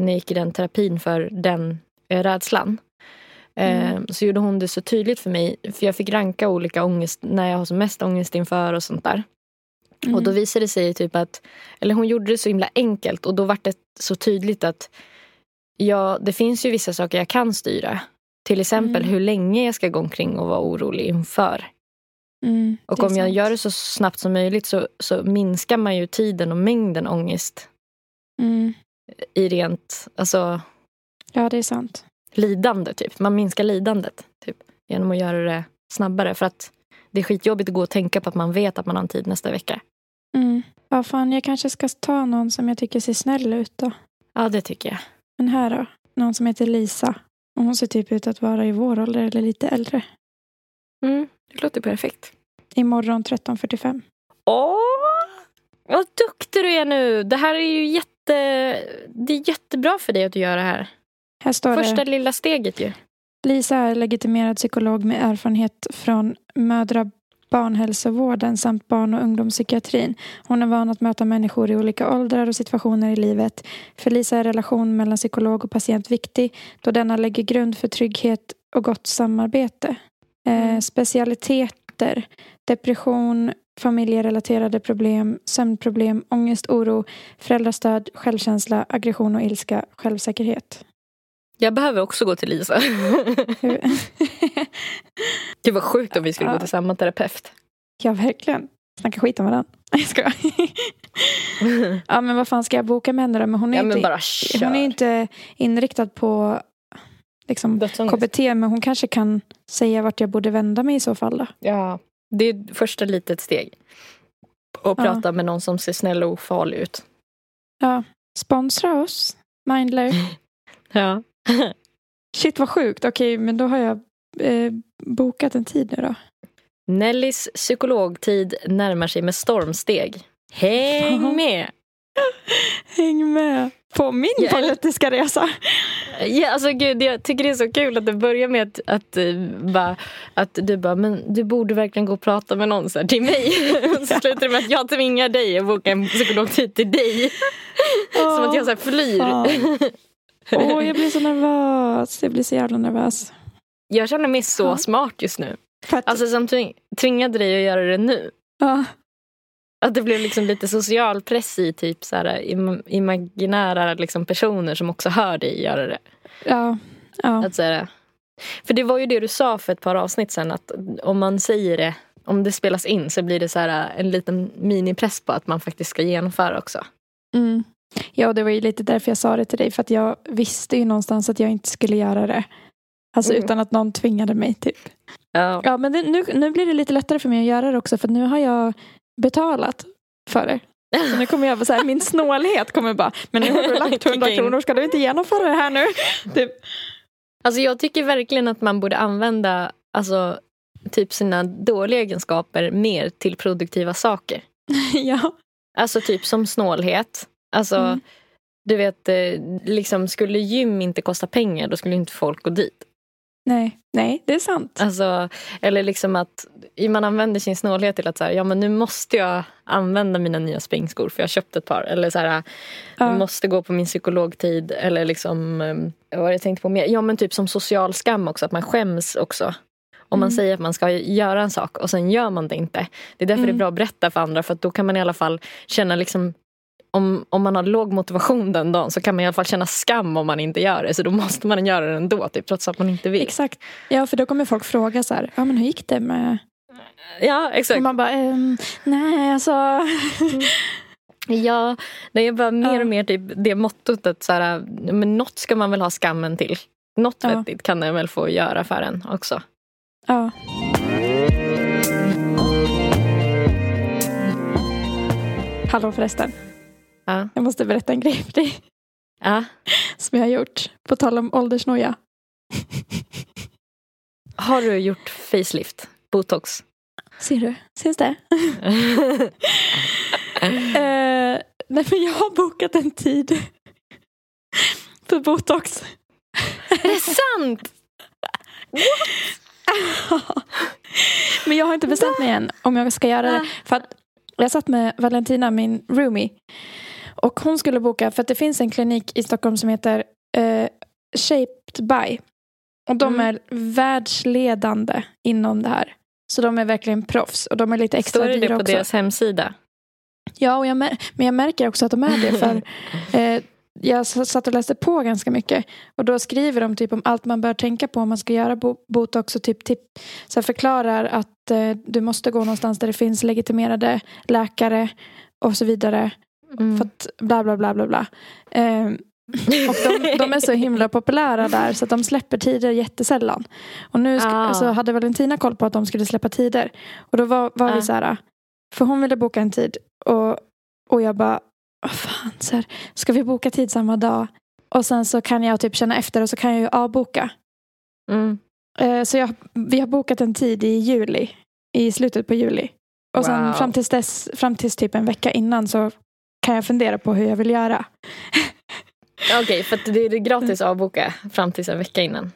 När jag gick i den terapin för den eh, rädslan. Mm. Eh, så gjorde hon det så tydligt för mig. För jag fick ranka olika ångest när jag har som mest ångest inför och sånt där. Mm. Och då visade det sig typ att, eller hon gjorde det så himla enkelt och då var det så tydligt att ja, det finns ju vissa saker jag kan styra. Till exempel Mm. hur länge jag ska gå omkring och vara orolig inför. Mm, Och om jag sant. gör det så snabbt som möjligt så, så minskar man ju tiden och mängden ångest Mm. i rent alltså, Ja, det är sant. lidande. Typ. Man minskar lidandet typ, genom att göra det snabbare. För att det är skitjobbigt att gå och tänka på att man vet att man har en tid nästa vecka. Mm. Ja, fan, jag kanske ska ta någon som jag tycker ser snäll ut då. Ja, det tycker jag. Men här då, någon som heter Lisa. Och hon ser typ ut att vara i vår ålder eller lite äldre. Mm, det låter perfekt. Imorgon 13.45. Åh, vad duktig du är nu. Det här är ju jätte... Det är jättebra för dig att du gör det här. Här står Första det. lilla steget ju. Lisa är legitimerad psykolog med erfarenhet från mödra barnhälsovården samt barn och ungdomspsykiatrin. Hon är van att möta människor i olika åldrar och situationer i livet. För Lisa är relation mellan psykolog och patient viktig då denna lägger grund för trygghet och gott samarbete. Eh, Mm. specialiteter, depression, familjerelaterade problem, sömnproblem, ångest, oro, föräldrastöd, självkänsla, aggression och ilska, självsäkerhet. Jag behöver också gå till Lisa. Det var sjukt om vi skulle Ja. gå till samma terapeut. Ja, verkligen. Snacka skit om varandra. Jag skojar. Ja, men vad fan ska jag boka med henne då? Men hon är, Ja men inte, kör. hon är inte inriktad på liksom. KBT, men hon kanske kan säga vart jag borde vända mig i så fall. Då. Ja, det är första litet steg. Och Ja. prata med någon som ser snäll och ofarlig ut. Ja. Sponsra oss, Mindler. Ja. Shit vad sjukt. Okej, men då har jag eh, bokat en tid nu då. Nellys psykologtid närmar sig med stormsteg. Häng med! Häng med på min eller- politiska resa. Ja, alltså gud, jag tycker det är så kul att det börjar med att, att, eh, bara, att du bara, men du borde verkligen gå och prata med någon så här, till mig. Och så slutar det med att jag tvingar dig att boka en psykologtid till dig. Som att jag så här flyr. Fan. Åh, jag blir så nervös. Jag blir så jävla nervös. Jag känner mig så Ja. smart just nu. Att, Alltså som tving, tvingade dig att göra det nu. ja, Att det blev liksom lite social press i typ så här, im, imaginära liksom personer som också hör dig göra det. ja, ja. Att så här, för det var ju det du sa för ett par avsnitt sen att om man säger det, om det spelas in så blir det så här en liten minipress på att man faktiskt ska genomföra också. Mm. Ja, det var ju lite därför jag sa det till dig. För att jag visste ju någonstans att jag inte skulle göra det. Alltså Mm. utan att någon tvingade mig typ. Ja. Ja, men det, nu, nu blir det lite lättare för mig att göra det också. För nu har jag betalat för det. Så nu kommer jag vara så här, min snålhet kommer bara, men nu har du lagt Kicka 100 in. kronor, ska du inte genomföra det här nu? Typ. Alltså jag tycker verkligen att man borde använda alltså, typ sina dåliga egenskaper mer till produktiva saker. ja. Alltså typ som snålhet. Alltså, Mm. du vet, eh, liksom skulle gym inte kosta pengar då skulle inte folk gå dit. Nej, nej, det är sant. Alltså, eller liksom att man använder sin snålhet till att så här, ja men nu måste jag använda mina nya springskor för jag har köpt ett par. Eller så här, Ja. jag måste gå på min psykologtid. Eller liksom, eh, vad var det jag tänkte på mer? Ja men typ som social skam också, att man skäms också. Om man Mm. säger att man ska göra en sak och sen gör man det inte. Det är därför det är Mm. bra att berätta för andra för att då kan man i alla fall känna liksom om, om man har låg motivation den dagen så kan man i alla fall känna skam om man inte gör det. Så då måste man göra det ändå, typ, trots att man inte vill. Exakt. Ja, för då kommer folk fråga så här, ja men hur gick det med... Ja, exakt. Och man bara, ehm, nej alltså. Ja, det är bara mer och mer typ det mottot att så här, men något ska man väl ha skammen till. Något Ja. vettigt kan den väl få göra för en också. Ja. Hallå förresten. Ja. Jag måste berätta en grej för dig Ja. som jag har gjort. På tal om åldersnoja. Har du gjort facelift? Botox? Ser du? Syns det? Eh, nej men jag har bokat en tid. För botox. är det sant? men jag har inte bestämt mig än om jag ska göra det. För att jag satt med Valentina, min roomie. Och hon skulle boka, för att det finns en klinik i Stockholm som heter eh, Shaped by. Och de Mm. är världsledande inom det här. Så de är verkligen proffs. Och de är lite extra Står det dyra det på också. deras hemsida? Ja, och jag men jag märker också att de är det. För eh, jag satt och läste på ganska mycket. Och då skriver de typ om allt man bör tänka på om man ska göra bo- botox. Och typ, typ så förklarar att eh, du måste gå någonstans där det finns legitimerade läkare och så vidare. Mm. För att bla bla bla bla bla. Eh, och de, de är så himla populära där så att de släpper tider jättesällan. Och nu sk- Ah. alltså, hade Valentina koll på att de skulle släppa tider. Och då var, var Ah. vi så här, för hon ville boka en tid. Och, och jag bara, vad fan, så här, ska vi boka tid samma dag? Och sen så kan jag typ känna efter och så kan jag ju avboka. Mm. Eh, så jag, vi har bokat en tid i juli. I slutet på juli. Och sen Wow. fram tills dess, fram tills typ en vecka innan så kan jag fundera på hur jag vill göra. Okej, för att det är gratis att avboka fram tills en vecka innan.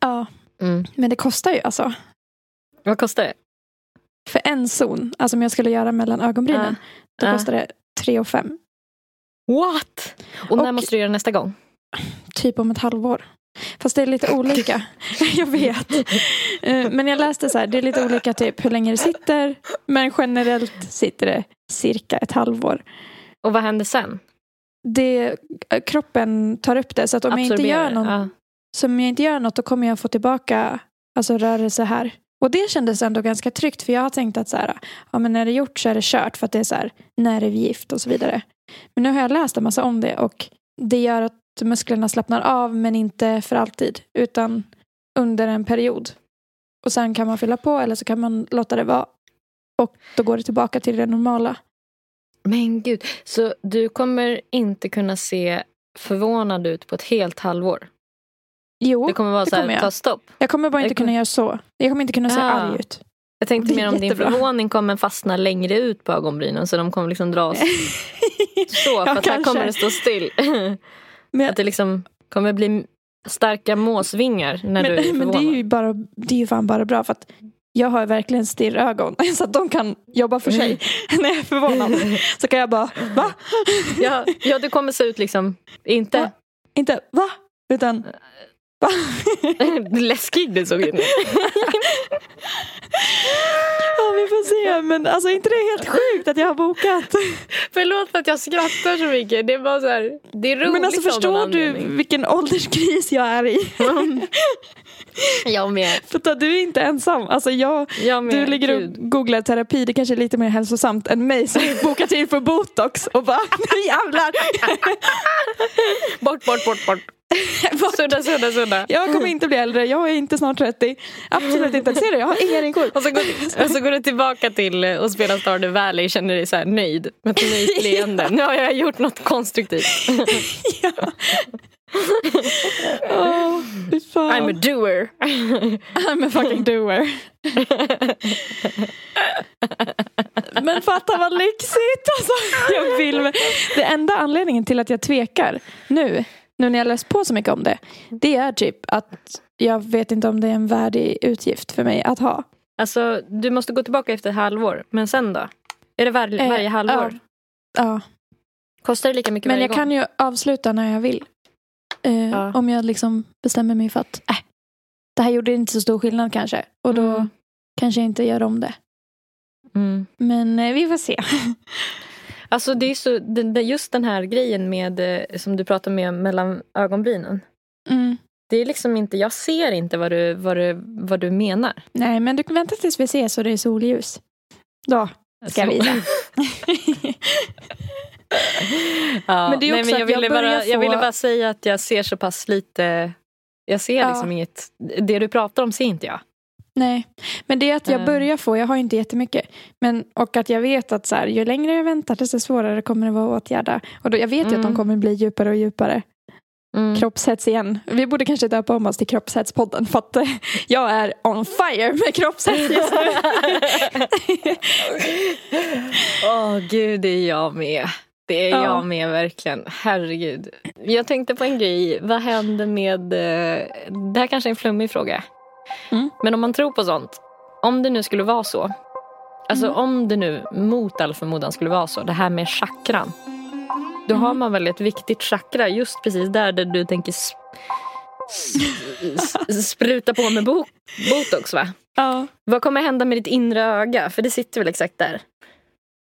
Ja, Mm. men det kostar ju alltså. Vad kostar det? För en zon, alltså om jag skulle göra mellan ögonbrynen, då Ja. kostar det 3 och 5. What? Och när Och- måste du göra nästa gång? Typ om ett halvår. Fast det är lite olika. jag vet. Eh, Men jag läste så här, det är lite olika typ hur länge det sitter. Men generellt sitter det cirka ett halvår. Och vad händer sen? Det, eh, kroppen tar upp det. Så att om jag, inte gör någon, så om jag inte gör något då kommer jag få tillbaka alltså, rörelse här. Och det kändes ändå ganska tryggt. För jag har tänkt att så här, ja, men när det är gjort så är det kört. För att det är så här, nervgift och så vidare. Men nu har jag läst en massa om det. Och det gör att musklerna slappnar av. Men inte för alltid. Utan under en period. Och sen kan man fylla på eller så kan man låta det vara. Och då går det tillbaka till det normala. Men gud, så du kommer inte kunna se förvånad ut på ett helt halvår? Jo, Det kommer vara det så här, kommer jag. ta stopp. jag kommer bara inte kommer- kunna göra så. Jag kommer inte kunna se Ja. arg ut. Jag tänkte mer om din jättebra. förvåning kommer fastna längre ut på ögonbrynen så de kommer liksom dras så. För Ja, att här kommer det stå still. Men- Att det liksom kommer bli starka måsvingar när du är Men, men förvånad. det är ju bara, det är ju fan bara bra för att jag har verkligen stirrögon så att de kan jobba för sig. När jag är förvånad så kan jag bara va? ja, ja, du kommer se ut liksom, inte Ja. Inte va? Utan? läskig du såg ut nu. Ja vi får se men alltså inte det är helt sjukt att jag har bokat. Förlåt för att jag skrattar så mycket. Det är bara så här, det är roligt Men alltså förstår du vilken ålderskris jag är i? Jag med. För du är inte ensam. Alltså jag, Jag med. du ligger och Gud. googlar terapi, det kanske är lite mer hälsosamt än mig som bokar tid för botox och bara nu jävlar. Bort, bort, bort, bort. Sudda, sudda, sudda. Jag kommer inte bli äldre, jag är inte snart 30. Absolut inte. Ser du, jag har rynkor. Och så, går, och så går du tillbaka till eh, och spelar Stardew Valley känner dig så här nöjd med ett nöjt leende. Nu har jag gjort något konstruktivt. ja. Fan. I'm a doer. I'm a fucking doer. Men fatta vad lyxigt! Alltså, jag vill, det enda anledningen till att jag tvekar nu, nu när jag läst på så mycket om det, det är typ att jag vet inte om det är en värdig utgift för mig att ha. Alltså, du måste gå tillbaka efter ett halvår. Men sen då? Är det var, Eh, varje halvår? Ja. Kostar det lika mycket Men varje jag gång? kan ju avsluta när jag vill. Eh, Ja. Om jag liksom bestämmer mig för att äh, det här gjorde inte så stor skillnad kanske. Och då Mm. kanske jag inte gör om det. Mm. Men eh, vi får se. Alltså det är så, just den här grejen med eh, som du pratar med mellan ögonbrynen. Mm. Det är liksom inte, jag ser inte vad du, vad du, vad du menar. Nej, men du kan vänta tills vi ses och det är solljus. Då ska jag visa. Ja, Men det är nej, också men jag, jag ville börjar bara, jag få- ville bara säga att jag ser så pass lite Jag ser Ja. liksom inget Det du pratar om ser inte jag. Nej, men det är att jag Eh. börjar få, jag har inte jättemycket. Men, och att jag vet att så här, ju längre jag väntar desto svårare kommer det vara att åtgärda. Och då, jag vet ju att de Mm. kommer bli djupare och djupare. Mm. Kroppshets igen. Vi borde kanske döpa om oss till Kroppshetspodden för att eh, jag är on fire med kroppshets just nu. Åh gud, det är jag med. Det är Ja. jag med verkligen. Herregud. Jag tänkte på en grej. Vad händer med... eh, Det här kanske är en flummig fråga. Mm. Men om man tror på sånt. Om det nu skulle vara så. Alltså Mm. om det nu mot all förmodan skulle vara så. Det här med chakran. Då har Mm. man väl ett viktigt chakra just precis där, där du tänker s- s- s- spruta på med bo- botox va? ja, Vad kommer hända med ditt inre öga? För det sitter väl exakt där.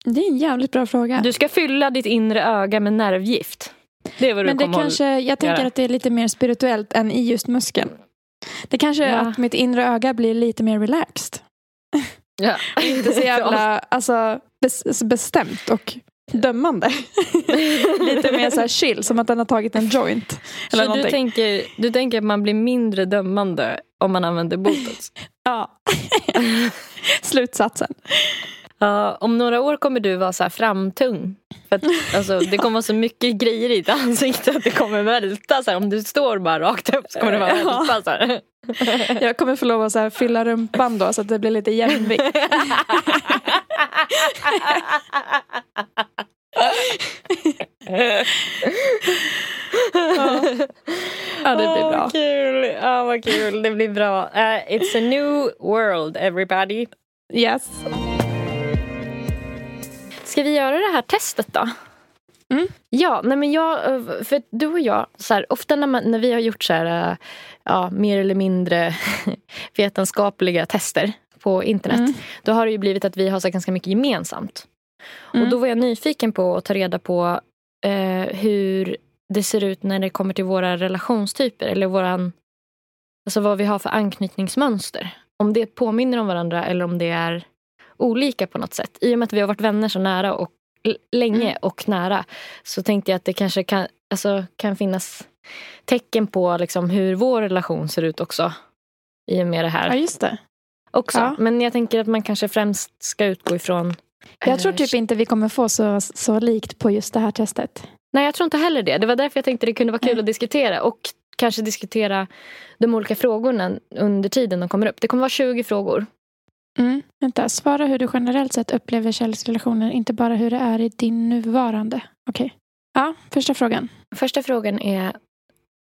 det är en jävligt bra fråga. Du ska fylla ditt inre öga med nervgift. Det är vad du Men det kanske, jag tänker att det är lite mer spirituellt än i just muskeln. Det kanske är Ja. att mitt inre öga blir lite mer relaxed. Ja. Inte så jävla alltså, bes, bestämt och dömande. lite mer så chill, som att den har tagit en joint. Eller Så du tänker, du tänker att man blir mindre dömande om man använder botox? Ja. Slutsatsen. Ja, om några år kommer du vara så här framtung. För att, alltså, det kommer vara så mycket grejer i ditt ansikte att det kommer välta. Så här, om du står bara rakt upp så kommer det bara Ja. välta. Så här. Jag kommer få lov att så här fylla rumpan då så att det blir lite jämvikt. Ja, det blir bra. vad kul. Ja, vad kul. Det blir bra. Uh, it's a new world, everybody. Yes. Ska vi göra det här testet då? Mm. Ja, nej men jag, för du och jag, så här, ofta när, man, när vi har gjort så här, ja, mer eller mindre vetenskapliga tester på internet, Mm. då har det ju blivit att vi har så ganska mycket gemensamt. Mm. Och då var jag nyfiken på att ta reda på eh, hur det ser ut när det kommer till våra relationstyper eller våran, alltså vad vi har för anknytningsmönster. Om det påminner om varandra eller om det är olika på något sätt. I och med att vi har varit vänner så nära och länge Mm. och nära så tänkte jag att det kanske kan, alltså, kan finnas tecken på liksom, hur vår relation ser ut också. I och med det här. Ja, just det. också. Ja. Men jag tänker att man kanske främst ska utgå ifrån Jag tror eh, typ inte vi kommer få så, så likt på just det här testet. Nej, jag tror inte heller det. Det var därför jag tänkte det kunde vara kul Nej. att diskutera. Och kanske diskutera de olika frågorna under tiden de kommer upp. Det kommer vara 20 frågor. Mm. Vänta, svara hur du generellt sett upplever kärleksrelationer, inte bara hur det är i din nuvarande. Okej. Ja, första frågan. Första frågan är.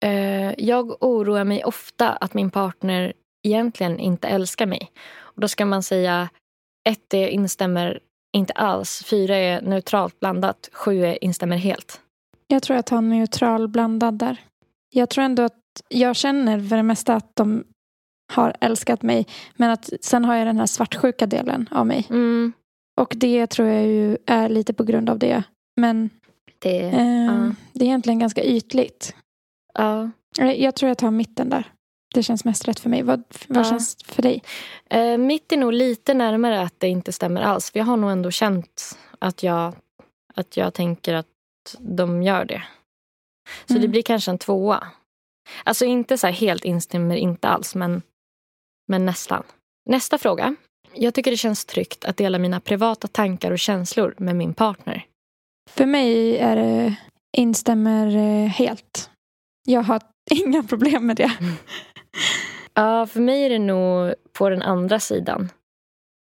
Eh, jag oroar mig ofta att min partner egentligen inte älskar mig. Och då ska man säga ett det instämmer inte alls. Fyra är neutralt blandat. Sju är instämmer helt. Jag tror jag tar neutral blandad där. Jag tror ändå att jag känner för det mesta att de har älskat mig. Men att sen har jag den här svartsjuka delen av mig. Mm, Och det tror jag ju är lite på grund av det. Men det, eh, ja. det är egentligen ganska ytligt. ja. Eh, Jag tror jag tar mitten där. Det känns mest rätt för mig. Vad, vad Ja. känns för dig? Eh, mitt är nog lite närmare att det inte stämmer alls. För jag har nog ändå känt att jag, att jag tänker att de gör det. Så Mm. det blir kanske en tvåa. Alltså inte så här helt instämmer inte alls, men, men nästan. Nästa fråga. Jag tycker det känns tryggt att dela mina privata tankar och känslor med min partner. För mig är det instämmer eh, helt. Jag har inga problem med det. Ja, för mig är det nog på den andra sidan.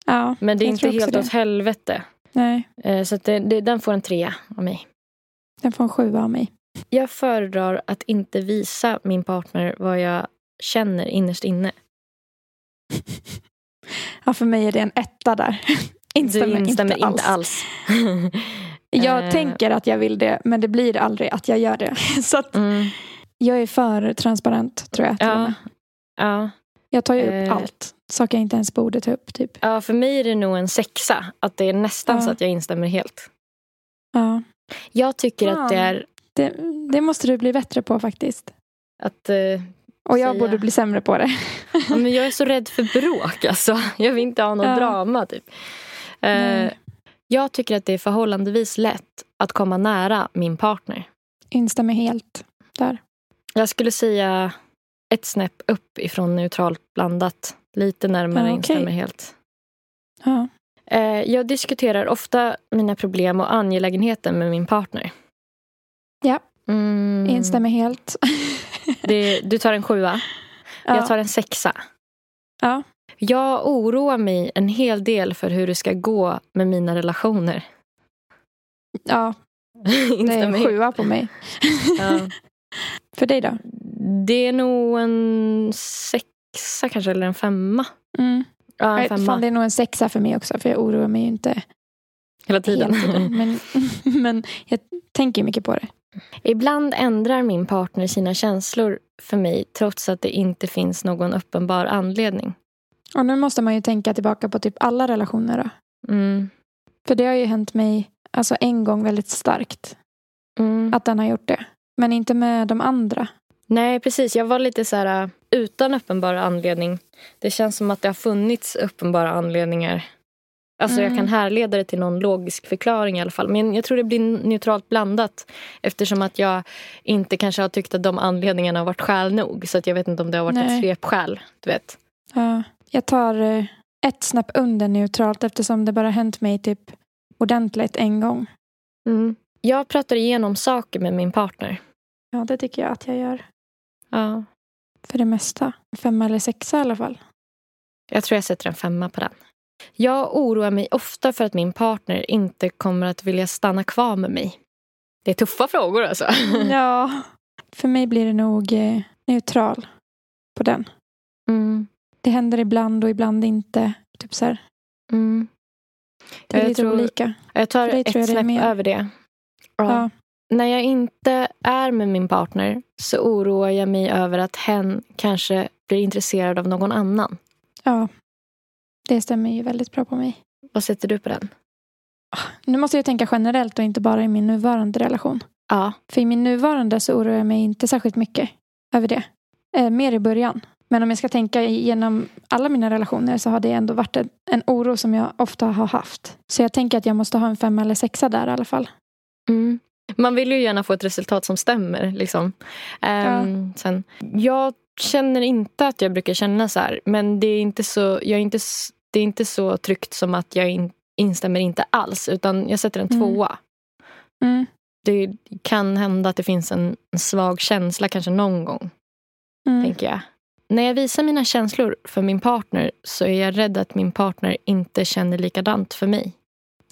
Ja, Men det är inte helt det. åt helvete. Nej, Eh, Så det, det, den får en trea av mig. den får en sjua av mig. Jag föredrar att inte visa min partner vad jag känner innerst inne. Ja, för mig är det en etta där. Instämmer, du instämmer inte, inte alls. alls. Jag Eh. tänker att jag vill det, men det blir aldrig att jag gör det. Så att Mm, jag är för transparent, tror jag. ja, ja. Jag tar ju upp Eh. allt. Saker jag inte ens borde ta upp. Typ. ja, för mig är det nog en sexa. Att det är nästan Ja. så att jag instämmer helt. Ja, Jag tycker att det är det, det måste du bli bättre på faktiskt. att... eh, Och jag Säga. borde bli sämre på det. ja, men jag är så rädd för bråk. Alltså. Jag vill inte ha något Ja. drama. Typ. Eh, jag tycker att det är förhållandevis lätt att komma nära min partner. Instämmer helt där. Jag skulle säga ett snäpp upp ifrån neutralt blandat. Lite närmare Ja, okej. instämmer helt. Ja. Eh, Jag diskuterar ofta mina problem och angelägenheter med min partner. Ja. Mm, Instämmer helt. det, du tar en sjua. ja. Jag tar en sexa. ja. Jag oroar mig en hel del för hur det ska gå med mina relationer. ja, det är en sjua på mig. Ja. För dig då? Det är nog en sexa kanske, eller en femma. Mm. Ja, en femma. Fan, det är nog en sexa för mig också. För jag oroar mig ju inte Hela tiden. hela tiden. Men, men jag tänker mycket på det. Ibland ändrar min partner sina känslor för mig trots att det inte finns någon uppenbar anledning. Och nu måste man ju tänka tillbaka på typ alla relationer då. Mm. För det har ju hänt mig alltså en gång väldigt starkt. Mm. Att den har gjort det. Men inte med de andra. Nej, precis. Jag var lite så här äh, utan uppenbar anledning. Det känns som att det har funnits uppenbara anledningar. Alltså jag Mm. kan härleda det till någon logisk förklaring i alla fall. Men jag tror det blir neutralt blandat. Eftersom att jag inte kanske har tyckt att de anledningarna har varit skäl nog. Så att jag vet inte om det har varit Nej. ett svepskäl. Du vet. Ja, jag tar eh, ett snäpp under neutralt eftersom det bara hänt mig typ ordentligt en gång. Mm. Jag pratar igenom saker med min partner. Ja, det tycker jag att jag gör. Ja. för det mesta. Femma eller sexa i alla fall. Jag tror jag sätter en femma på den. Jag oroar mig ofta för att min partner inte kommer att vilja stanna kvar med mig. Det är tuffa frågor alltså. Ja, för mig blir det nog eh, neutral på den. Mm, Det händer ibland och ibland inte. Typ så här. mm. Det är Jag lite tror- olika. Jag tar ett tror jag det snäpp mer. över det. Ja. Ja. När jag inte är med min partner så oroar jag mig över att hen kanske blir intresserad av någon annan. ja. Det stämmer ju väldigt bra på mig. Vad sätter du på den? Nu måste jag tänka generellt och inte bara i min nuvarande relation. Ja. För i min nuvarande så oroar jag mig inte särskilt mycket över det. Eh, mer i början. Men om jag ska tänka genom alla mina relationer så har det ändå varit en, en oro som jag ofta har haft. Så jag tänker att jag måste ha en femma eller sexa där i alla fall. Mm. Man vill ju gärna få ett resultat som stämmer. Liksom. Ehm, sen, jag känner inte att jag brukar känna så här. Men det är inte så, jag är inte, det är inte så tryggt som att jag in, instämmer inte alls. Utan jag sätter en Mm. tvåa. Mm. Det kan hända att det finns en, en svag känsla kanske någon gång. Mm. tänker jag. När jag visar mina känslor för min partner så är jag rädd att min partner inte känner likadant för mig.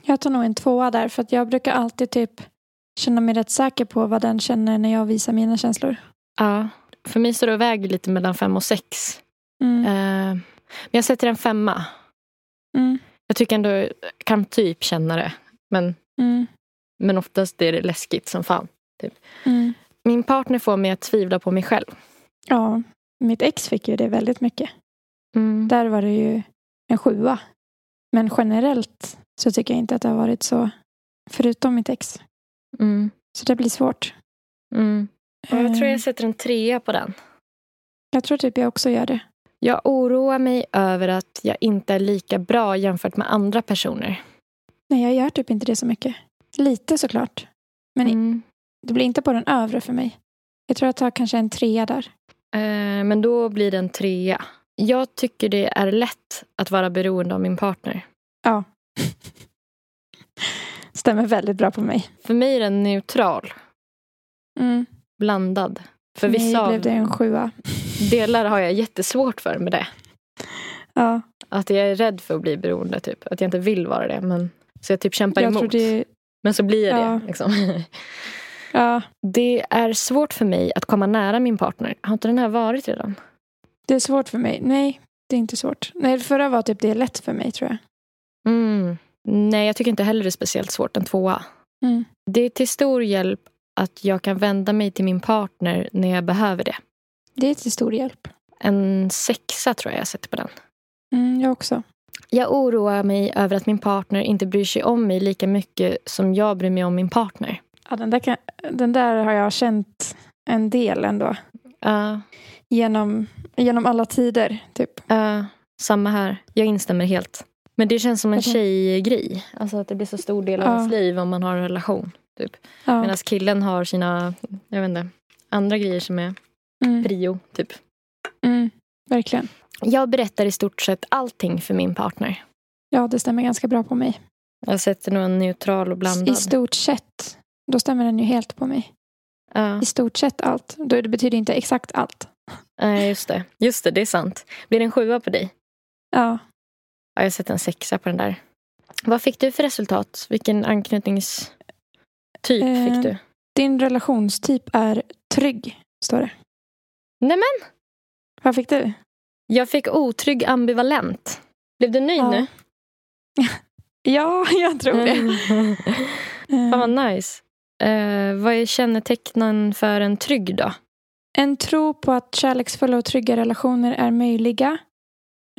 Jag tar nog en tvåa där för att jag brukar alltid typ känna mig rätt säker på vad den känner när jag visar mina känslor. Ja. För mig står det och väger lite mellan fem och sex. Mm. Eh, men jag sätter en femma. Mm. Jag tycker ändå kan typ känna det. Men, Mm. men oftast är det läskigt som fan. Mm. Min partner får mig att tvivla på mig själv. Ja, mitt ex fick ju det väldigt mycket. Mm. Där var det ju en sjua. Men generellt så tycker jag inte att det har varit så. Förutom mitt ex. Mm. Så det blir svårt. Mm. Jag tror Eh, jag sätter en trea på den. jag tror typ jag också gör det. Jag oroar mig över att jag inte är lika bra jämfört med andra personer. Nej, jag gör typ inte det så mycket. Lite såklart. Men Mm. det blir inte på den övre för mig. Jag tror jag tar kanske en trea där. Eh, men då blir det en trea. Jag tycker det är lätt att vara beroende av min partner. Ja. Stämmer väldigt bra på mig. För mig är den neutral, Mm. Blandad. För För vissa blev det en sjua. delar har jag jättesvårt för med det. Ja, Att jag är rädd för att bli beroende, typ. Att jag inte vill vara det. Men, så jag typ kämpar jag emot. det... Men så blir jag Ja. det. Liksom. Ja, Det är svårt för mig att komma nära min partner. Har inte den här varit redan? det är svårt för mig. Nej, det är inte svårt. Nej, det förra var typ det är lätt för mig tror jag. Mm. Nej, jag tycker inte heller det är speciellt svårt. En tvåa. Mm. Det är till stor hjälp att jag kan vända mig till min partner när jag behöver det. Det är till stor hjälp. En sexa tror jag jag sätter på den. Mm, jag också. Jag oroar mig över att min partner inte bryr sig om mig lika mycket som jag bryr mig om min partner. Ja, den, där kan, den där har jag känt en del ändå. Ja, Genom, genom alla tider, typ. ja, samma här. Jag instämmer helt. Men det känns som en tjejgrej. Alltså att det blir så stor del av ens liv om man har en relation. Typ. Ja. Medan killen har sina, jag vet inte, andra grejer som är Mm, prio. Typ. mm, verkligen. Jag berättar i stort sett allting för min partner. Ja, det stämmer ganska bra på mig. Jag sätter nog en neutral och blandad. I stort sett. Då stämmer den ju helt på mig. Ja, I stort sett allt. Då, det betyder inte exakt allt. nej, just det. Just det, det är sant. Blir det en sjua på dig? Ja, Ja, jag sätter en sexa på den där. Vad fick du för resultat? Vilken anknytningstyp Eh, fick du? din relationstyp är trygg, står det. Nej men, Vad fick du? jag fick otrygg ambivalent. Blev du nöjd Ja, nu? Ja, jag tror det. Mm. Eh, Fan vad nice. Eh, vad är kännetecknen för en trygg då? En tro på att kärleksfulla och trygga relationer är möjliga.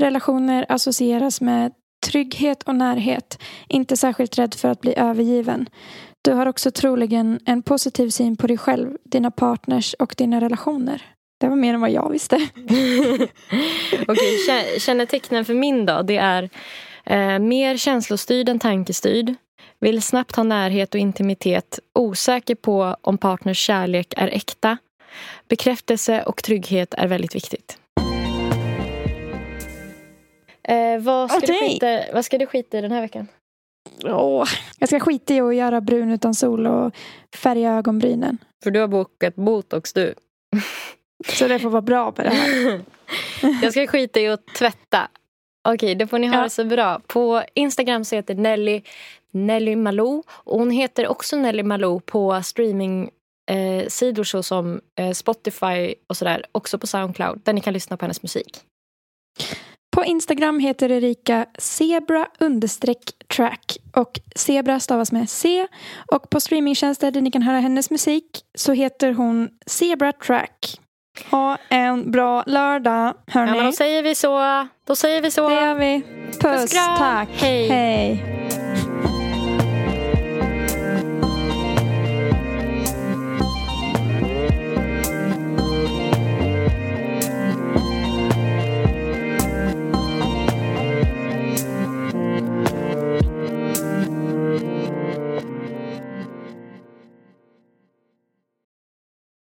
Relationer associeras med trygghet och närhet. Inte särskilt rädd för att bli övergiven. Du har också troligen en positiv syn på dig själv, dina partners och dina relationer. Det var mer än vad jag visste. Okej, kä- kännetecknen för min då, det är eh, mer känslostyrd än tankestyrd. Vill snabbt ha närhet och intimitet. Osäker på om partners kärlek är äkta. Bekräftelse och trygghet är väldigt viktigt. Eh, vad, ska du Okej. skita, vad ska du skita i den här veckan? Åh, jag ska skita i att göra brun utan sol och färga ögonbrynen. För du har bokat botox du. Så det får vara bra på det här. Jag ska skita i att tvätta. Okej, det får ni ha Ja. det så bra. På Instagram så heter Nelly Nelly Malou. Och hon heter också Nelly Malou på streaming eh, sidor såsom eh, Spotify och sådär. Också på Soundcloud där ni kan lyssna på hennes musik. På Instagram heter Erika zebra track och zebra stavas med C och på streamingtjänster där ni kan höra hennes musik så heter hon Zebra Track. Ha en bra lördag Ja, hörni. men då säger vi så. Då säger vi så. det gör vi. Puss, Puss, tack. Hej. Hej.